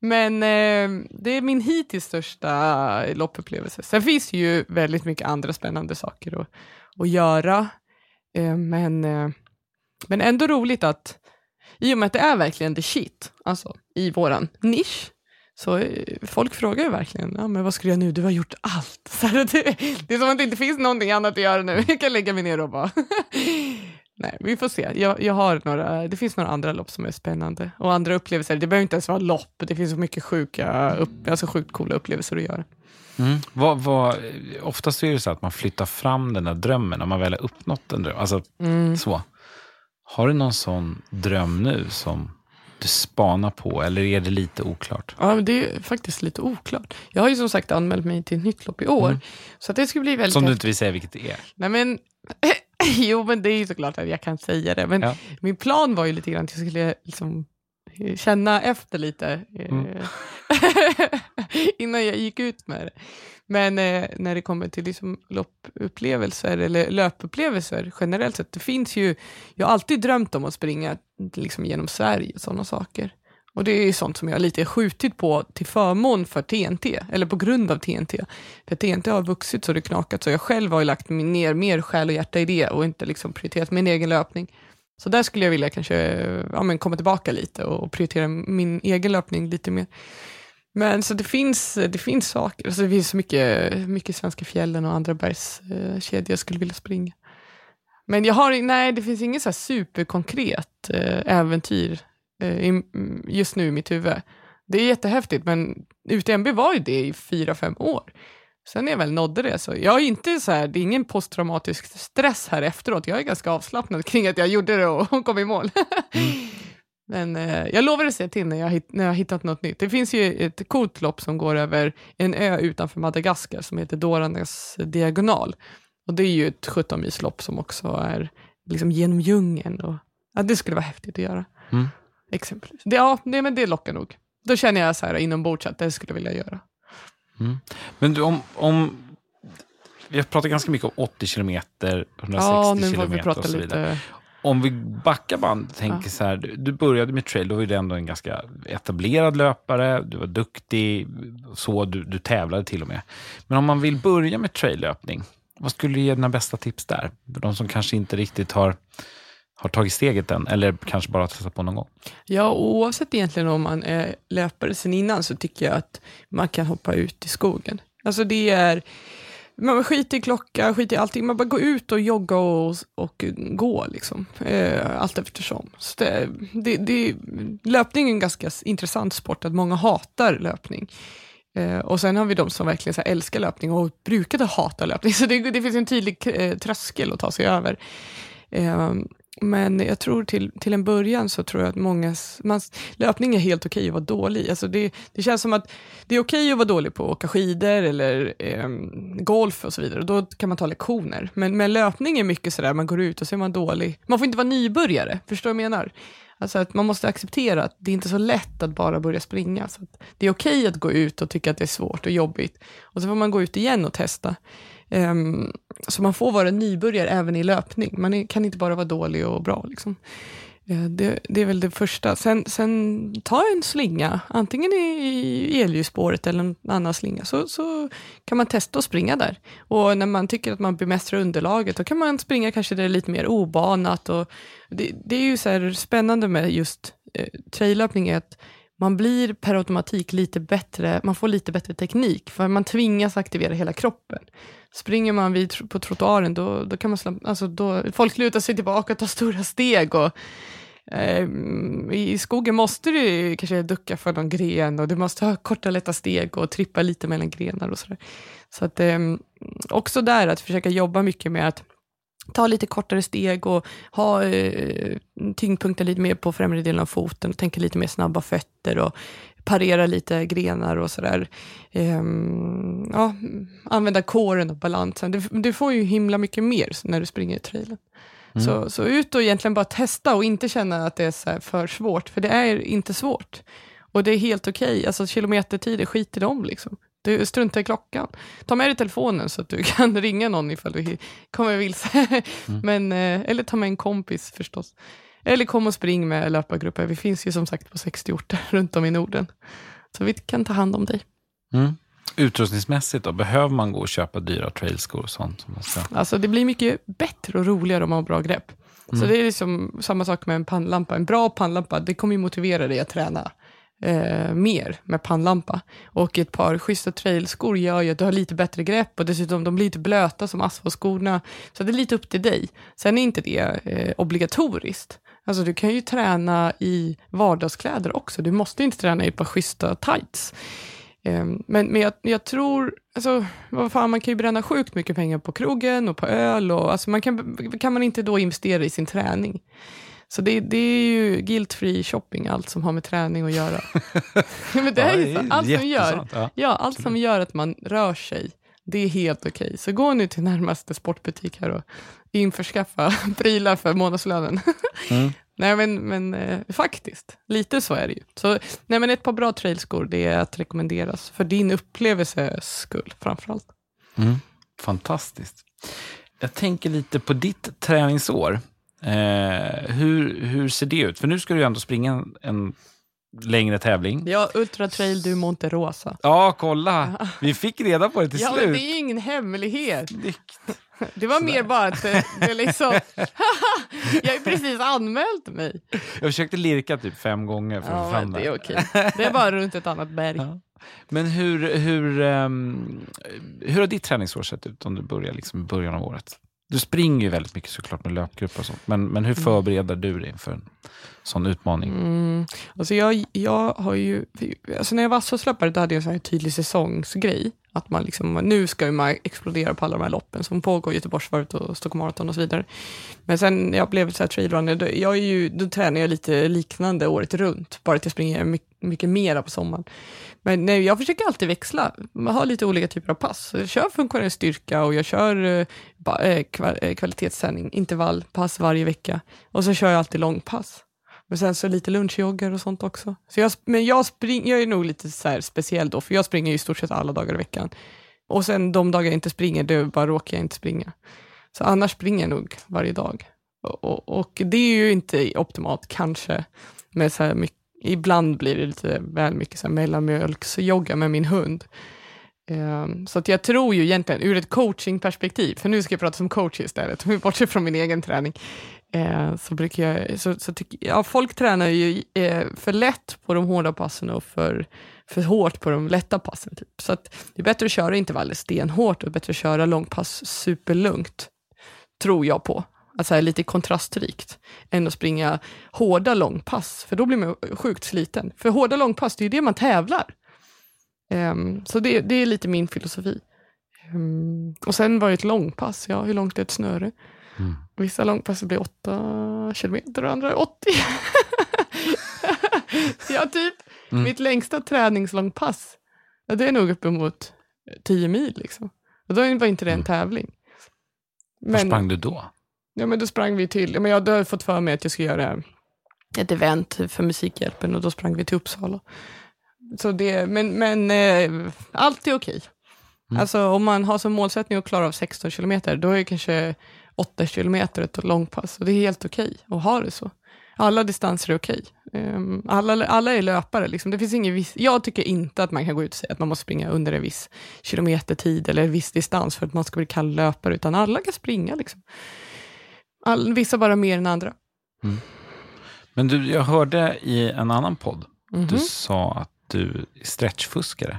Men eh, det är min hittills största loppupplevelse. Sen finns det ju väldigt mycket andra spännande saker att, att göra. Eh, men, eh, men ändå roligt att, i och med att det är verkligen the shit, alltså i våran nisch, så eh, folk frågar ju verkligen, ja, men vad ska göra nu? Du har gjort allt. Så det, det är som att det inte finns någonting annat att göra nu. Jag kan lägga mig ner och bara... Nej, vi får se. Jag, jag har några, det finns några andra lopp som är spännande. Och andra upplevelser. Det behöver inte ens vara lopp. Det finns så mycket sjuka, upp, alltså sjukt coola upplevelser att göra. Mm. Vad, vad, oftast är det så att man flyttar fram den där drömmen när man väl har uppnått en dröm. Alltså, mm. så. Har du någon sån dröm nu som du spanar på eller är det lite oklart? Ja, det är faktiskt lite oklart. Jag har ju som sagt anmält mig till ett nytt lopp i år. Mm. Så det skulle bli väldigt som du inte vill säga vilket det är? Nej, men, jo, men det är ju såklart att jag kan säga det. Men ja. min plan var ju lite grann att jag skulle liksom känna efter lite mm. Eh, innan jag gick ut med det. Men eh, när det kommer till liksom loppupplevelser eller löpupplevelser generellt sett, det finns ju, jag har alltid drömt om att springa liksom genom Sverige och sådana saker. Och det är sånt som jag lite skjutit på till förmån för TNT, eller på grund av TNT. För TNT har vuxit så det knakat, så jag själv har ju lagt ner mer själ och hjärta i det och inte liksom prioriterat min egen löpning. Så där skulle jag vilja kanske ja, men komma tillbaka lite och prioritera min egen löpning lite mer. Men så det finns, det finns saker, alltså det finns så mycket, mycket svenska fjällen och andra bergskedjor jag skulle vilja springa. Men jag har, nej, det finns inget så superkonkret eh, äventyr eh, just nu i mitt huvud. Det är jättehäftigt, men UTMB var ju det i fyra, fem år. Sen när jag väl nådde det, så jag är inte så här, det är ingen posttraumatisk stress här efteråt. Jag är ganska avslappnad kring att jag gjorde det och kom i mål. Mm. Men eh, jag lovar att säga till när jag, när jag hittat något nytt. Det finns ju ett coolt lopp som går över en ö utanför Madagaskar som heter Doranes diagonal. Och det är ju ett 17 milslopp som också är liksom genom djungeln. Och, ja, det skulle vara häftigt att göra. Mm. Exempelvis. Det, ja, det, men det lockar nog. Då känner jag så här inombords att det skulle jag vilja göra. Mm. Men du, om, om vi har pratat ganska mycket om 80 kilometer, 160 ja, nu får vi och så vidare. Lite om vi backar band, tänker ja. så här, du, du, började med trail, då var du ändå en ganska etablerad löpare, du var duktig, så du, du tävlade till och med. Men om man vill börja med traillöpning, vad skulle du ge dina bästa tips där? För de som kanske inte riktigt har, har tagit steget än, eller kanske bara testat på någon gång? Ja, oavsett egentligen om man är löpare sen innan så tycker jag att man kan hoppa ut i skogen. Alltså det är man skiter i klocka, skiter i allting. Man bara går ut och jogga och, och gå liksom. Eh, allt eftersom. Så det, det, det, löpning är en ganska intressant sport, att många hatar löpning. Eh, och sen har vi de som verkligen så här, älskar löpning och brukade hata löpning. Så det, det finns en tydlig eh, tröskel att ta sig över. Ehm, men jag tror till, till en början så tror jag att många, man, löpning är helt okej att vara dålig. Alltså det, det känns som att det är okej att vara dålig på att åka skidor eller eh, golf och så vidare. Och då kan man ta lektioner. Men, men löpning är mycket sådär, man går ut och så är man dålig. Man får inte vara nybörjare, förstår du vad jag menar? Alltså att man måste acceptera att det är inte är så lätt att bara börja springa. Så det är okej att gå ut och tycka att det är svårt och jobbigt. Och så får man gå ut igen och testa. Um, så man får vara nybörjare även i löpning. Man är, kan inte bara vara dålig och bra. Liksom. Uh, det, det, är väl det första. Sen, sen ta en slinga, antingen i elljusspåret eller en annan slinga, så, så kan man testa att springa där. Och när man tycker att man bemästrar underlaget, då kan man springa kanske där det är lite mer obanat. Och det, det är ju så spännande med just eh, traillöpning, är att man blir per automatik lite bättre, man får lite bättre teknik, för man tvingas aktivera hela kroppen. Springer man vid, på trottoaren, då, då kan man slapp, alltså då, folk lutar sig tillbaka och tar stora steg. Och, eh, I skogen måste du kanske ducka för någon gren och du måste ha korta lätta steg och trippa lite mellan grenar och sådär. Så att eh, också där att försöka jobba mycket med att ta lite kortare steg och ha eh, tyngdpunkten lite mer på främre delen av foten och tänka lite mer snabba fötter och parera lite grenar och sådär. Um, ja, använda kåren och balansen. Du, du, får ju himla mycket mer när du springer i trailen. Mm. Så, så ut och egentligen bara testa och inte känna att det är för svårt, för det är inte svårt. Och det är helt okej, okay. alltså kilometertider, skit i dem liksom. Du struntar i klockan. Ta med dig telefonen så att du kan ringa någon ifall du kommer vilse. Mm. Men, eh, eller ta med en kompis förstås. Eller kom och spring med löpargrupper. Vi finns ju som sagt på 60 orter runt om i Norden. Så vi kan ta hand om dig. Mm. Utrustningsmässigt då, behöver man gå och köpa dyra trailskor och sånt? Som man ska... Alltså det blir mycket bättre och roligare om man har bra grepp. Mm. Så det är liksom samma sak med en pannlampa. En bra pannlampa, det kommer ju motivera dig att träna eh, mer med pannlampa. Och ett par schyssta trailskor gör ju att du har lite bättre grepp och dessutom de blir lite blöta som asfaltskorna. Så det är lite upp till dig. Sen är inte det eh, obligatoriskt. Alltså du kan ju träna i vardagskläder också. Du måste inte träna i ett par schyssta tights. Um, men, men jag, jag, tror, alltså, vad fan, man kan ju bränna sjukt mycket pengar på krogen och på öl. Och, alltså, man kan, kan man inte då investera i sin träning? Så det, det är ju guilt-free shopping, allt som har med träning att göra. men det är ju så, allt, som gör, ja. ja. allt som gör att man rör sig, det är helt okej. Okay. Så gå nu till närmaste sportbutik här och införskaffa prylar för månadslönen. mm. Nej men, men eh, faktiskt, lite så är det ju. Så, nej, men ett par bra trailskor, det är att rekommenderas. För din upplevelses skull framförallt. Mm. Fantastiskt. Jag tänker lite på ditt träningsår. Eh, hur, hur ser det ut? För nu ska du ju ändå springa en, en längre tävling. Ja, Ultra Trail du Monte Rosa. Ja, kolla! Vi fick reda på det till ja, slut. Ja, men det är ingen hemlighet. Snyggt. Det var Sådär. mer bara att det, det liksom... jag har precis anmält mig. Jag försökte lirka typ fem gånger för att få fram det. Är okej. Det är bara runt ett annat berg. Ja. Men hur, hur, um, hur har ditt träningsår sett ut om du börjar liksom i början av året? Du springer ju väldigt mycket såklart med löpgrupper och sånt, men, men hur mm. förbereder du dig inför en sån utmaning? Mm. Alltså jag, jag har ju, alltså när jag var asfaltslöpare då hade jag en tydlig säsongsgrej. Att man liksom, nu ska man explodera på alla de här loppen som pågår, Göteborgsvarvet och Stockholm Marathon och så vidare. Men sen när jag blev så här trailrunner, då, jag är ju, då tränar jag lite liknande året runt, bara att jag springer mycket, mycket mera på sommaren. Men nej, jag försöker alltid växla, man har lite olika typer av pass. Jag kör funktionell styrka och jag kör Eh, kvalitetssändning, eh, kvalitetsträning, intervallpass varje vecka. Och så kör jag alltid långpass. Men sen så lite lunchjoggar och sånt också. Så jag, men jag, spring, jag är nog lite så speciell då, för jag springer i stort sett alla dagar i veckan. Och sen de dagar jag inte springer, då bara råkar jag inte springa. Så annars springer jag nog varje dag. Och, och, och det är ju inte optimalt kanske, med så här mycket, ibland blir det lite väl mycket så här mellanmjölksjogga med min hund. Um, så att jag tror ju egentligen ur ett coachingperspektiv, för nu ska jag prata som coach istället, bortsett från min egen träning, eh, så brukar jag, så, så tycker, ja, folk tränar ju eh, för lätt på de hårda passen och för, för hårt på de lätta passen. Typ. Så att det är bättre att köra intervaller stenhårt och bättre att köra långpass superlugnt, tror jag på. Alltså lite kontrastrikt, än att springa hårda långpass, för då blir man sjukt sliten. För hårda långpass, det är ju det man tävlar. Um, så det, det, är lite min filosofi. Um, och sen var det ett långpass, ja hur långt är ett snöre? Mm. Vissa långpass blir 8 kilometer och andra 80. ja, typ. Mm. Mitt längsta träningslångpass, ja, det är nog uppemot 10 mil. Liksom. Och då var inte det en mm. tävling. Men, Var sprang du då? Ja, men då sprang vi till, ja, men jag hade fått för mig att jag skulle göra ett event för Musikhjälpen och då sprang vi till Uppsala. Så det, men men eh, allt är okej. Mm. Alltså om man har som målsättning att klara av 16 kilometer, då är det kanske 8 kilometer ett långpass. Och det är helt okej att ha det så. Alla distanser är okej. Um, alla, alla är löpare. Liksom. Det finns ingen viss, jag tycker inte att man kan gå ut och säga att man måste springa under en viss kilometertid eller en viss distans för att man ska bli kallad löpare, utan alla kan springa. Liksom. All, vissa bara mer än andra. Mm. Men du, jag hörde i en annan podd, mm -hmm. du sa att du stretchfuskare.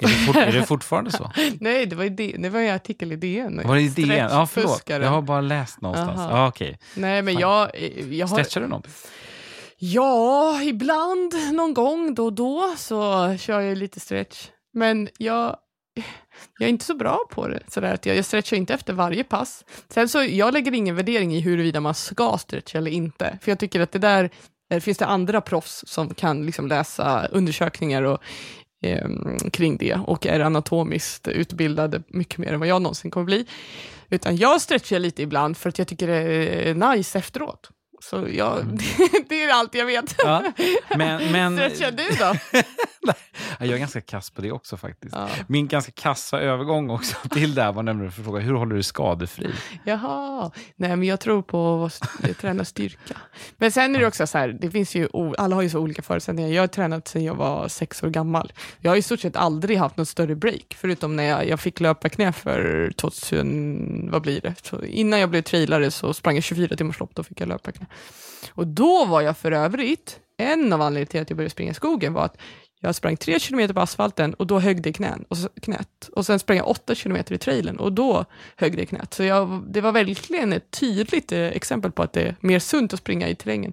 Är det, fort, är det fortfarande så? Nej, det var, i det var en artikel i DN. Var det i DN? Ja, förlåt. Jag har bara läst någonstans. Ah, okay. Nej, men jag, jag har... Stretchar du någonting? Ja, ibland, någon gång då och då så kör jag lite stretch. Men jag, jag är inte så bra på det. Sådär att jag, jag stretchar inte efter varje pass. Sen så, jag lägger ingen värdering i huruvida man ska stretcha eller inte. För jag tycker att det där Eh, finns det andra proffs som kan liksom läsa undersökningar och, eh, kring det och är anatomiskt utbildade mycket mer än vad jag någonsin kommer bli. Utan jag stretchar lite ibland för att jag tycker det är nice efteråt. Så jag, mm. det är allt jag vet. Ja, men, men... Stretchar du då? jag är ganska kass på det också faktiskt. Ja. Min ganska kassa övergång också till det här var nämligen för att fråga, hur håller du skadefri? Jaha, nej men jag tror på att träna styrka. Men sen är det också så här, det finns ju, alla har ju så olika förutsättningar. Jag har tränat sedan jag var sex år gammal. Jag har i stort sett aldrig haft något större break, förutom när jag, jag fick löpa knä för 2000, vad blir det? Så innan jag blev trailare så sprang jag 24 timmars lopp, då fick jag löpa knä. Och då var jag för övrigt, en av anledningarna till att jag började springa i skogen var att jag sprang tre kilometer på asfalten och då högg det knän, och så, knät. Och sen sprang jag åtta kilometer i trailern och då högg det knät. Så jag, det var verkligen ett tydligt eh, exempel på att det är mer sunt att springa i terrängen.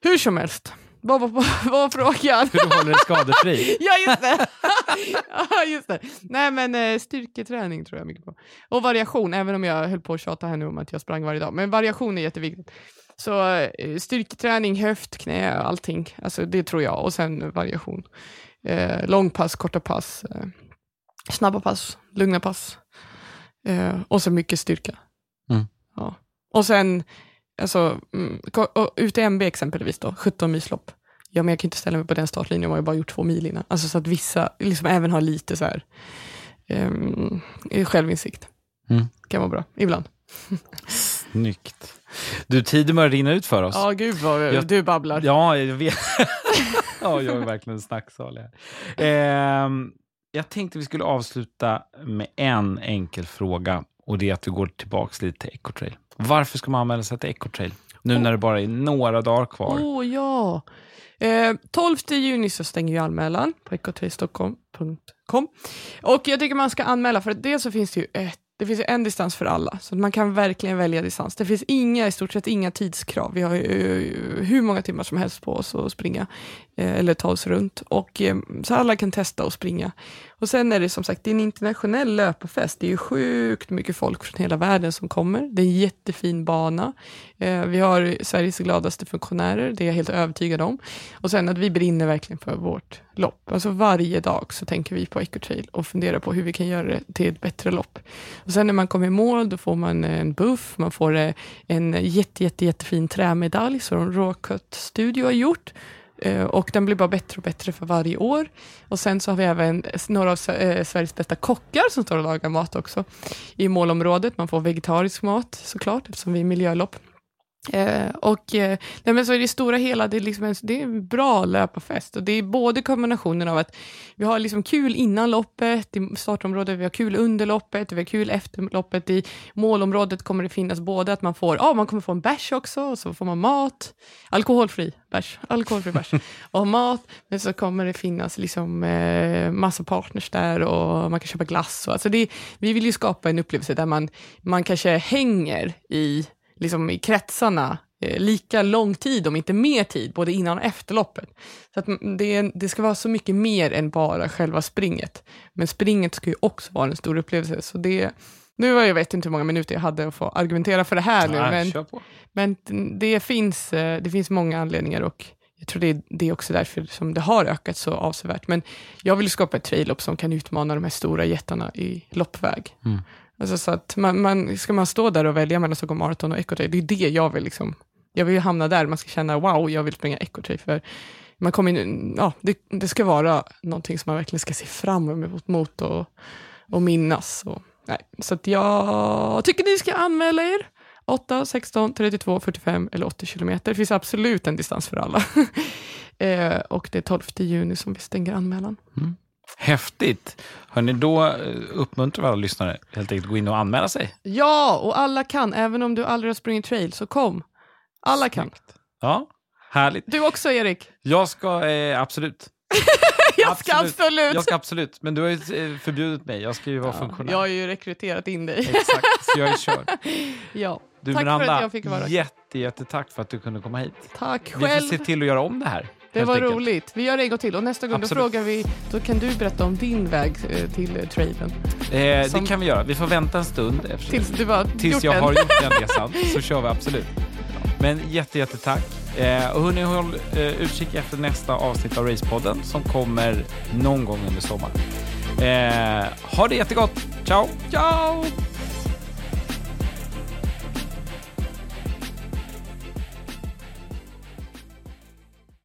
Hur som helst, vad var, vad var frågan? Hur du håller dig skadefri? ja, just det. ja, just det. Nej, men eh, styrketräning tror jag mycket på. Och variation, även om jag höll på att tjata här nu om att jag sprang varje dag. Men variation är jätteviktigt. Så eh, styrketräning, höft, knä, allting. Alltså det tror jag. Och sen variation. Eh, långpass, korta pass, eh, snabba pass, lugna pass. Eh, och så mycket styrka. Mm. Ja. Och sen alltså, mm, UTMB exempelvis då, 17 milslopp. Ja, men jag kan inte ställa mig på den startlinjen, jag har ju bara gjort två mil innan. Alltså så att vissa liksom även har lite så här um, självinsikt. Mm. kan vara bra, ibland. Snyggt. Du, tiden börjar rinna ut för oss. Ja, gud vad jag, du babblar. Ja, jag vet. ja, jag är verkligen snacksalig. Eh, jag tänkte vi skulle avsluta med en enkel fråga och det är att vi går tillbaka lite till Ecotrail. Varför ska man anmäla sig till Ecotrail? Nu oh. när det bara är några dagar kvar. Åh oh, ja. Eh, 12 juni så stänger vi anmälan på ecotrailstockholm.com. Och jag tycker man ska anmäla för dels så finns det ju ett det finns en distans för alla, så man kan verkligen välja distans. Det finns inga, i stort sett inga tidskrav. Vi har ju eh, hur många timmar som helst på oss att springa eh, eller ta oss runt. Och, eh, så alla kan testa att springa. Och sen är det som sagt det är en internationell löparfest. Det är ju sjukt mycket folk från hela världen som kommer. Det är en jättefin bana. Eh, vi har Sveriges gladaste funktionärer, det är jag helt övertygad om. Och sen att vi brinner verkligen för vårt lopp. Alltså varje dag så tänker vi på Ecotrail och funderar på hur vi kan göra det till ett bättre lopp. Och sen när man kommer i mål, då får man en buff, man får eh, en jätte, jätte, jättefin trämedalj som Rawcut Studio har gjort. Eh, och den blir bara bättre och bättre för varje år. Och sen så har vi även några av eh, Sveriges bästa kockar som står och lagar mat också i målområdet. Man får vegetarisk mat såklart eftersom vi är miljölopp. Eh, och eh, nej, men så i det stora hela, det är, liksom en, det är en bra löparfest. Och det är både kombinationen av att vi har liksom kul innan loppet, i startområdet, vi har kul under loppet, vi har kul efter loppet. I målområdet kommer det finnas både att man får, ja, man kommer få en bärs också, och så får man mat, alkoholfri bärs, alkoholfri bärs, och mat, men så kommer det finnas liksom eh, massa partners där och man kan köpa glass. Och, alltså det, vi vill ju skapa en upplevelse där man, man kanske hänger i liksom i kretsarna eh, lika lång tid, om inte mer tid, både innan och efter loppet. Så att det, det ska vara så mycket mer än bara själva springet. Men springet ska ju också vara en stor upplevelse. Så det, nu var jag vet inte hur många minuter jag hade att få argumentera för det här nu, Nej, men, men det, finns, eh, det finns många anledningar och jag tror det är, det är också därför som det har ökat så avsevärt. Men jag vill skapa ett traillopp som kan utmana de här stora jättarna i loppväg. Mm. Alltså så att man, man, ska man stå där och välja mellan Stockholm Marathon och Ecotrail, det är det jag vill liksom. Jag vill hamna där, man ska känna wow, jag vill springa Ecotrail. För man kommer in, ja, det, det, ska vara någonting som man verkligen ska se fram emot mot och, och minnas. Och, nej. Så att jag tycker ni ska anmäla er. 8, 16, 32, 45 eller 80 kilometer. Det finns absolut en distans för alla. eh, och det är 12 juni som vi stänger anmälan. Mm. Häftigt. Hörni, då eh, uppmuntrar vi alla lyssnare helt enkelt gå in och anmäla sig. Ja, och alla kan. Även om du aldrig har sprungit trail, så kom. Alla kan. Ja, härligt. Du också, Erik. Jag ska eh, absolut. jag ska absolut. absolut. Jag ska absolut, men du har ju eh, förbjudit mig. Jag ska ju vara ja, funktionär. Jag har ju rekryterat in dig. Exakt, så jag är körd. ja. Du tack Miranda, för att jag fick vara jätte, jättetack för att du kunde komma hit. Tack själv. Vi får se till att göra om det här. Det var enkelt. roligt. Vi gör det en gång till och nästa gång då frågar vi, då kan du berätta om din väg eh, till eh, traden. Eh, Som... Det kan vi göra. Vi får vänta en stund tills, du var tills jag den. har gjort den resan, så kör vi absolut. Men jätte, jättetack. Eh, och hörni, håll eh, utkik efter nästa avsnitt av Racepodden som kommer någon gång under sommaren. Eh, ha det jättegott. Ciao! Ciao!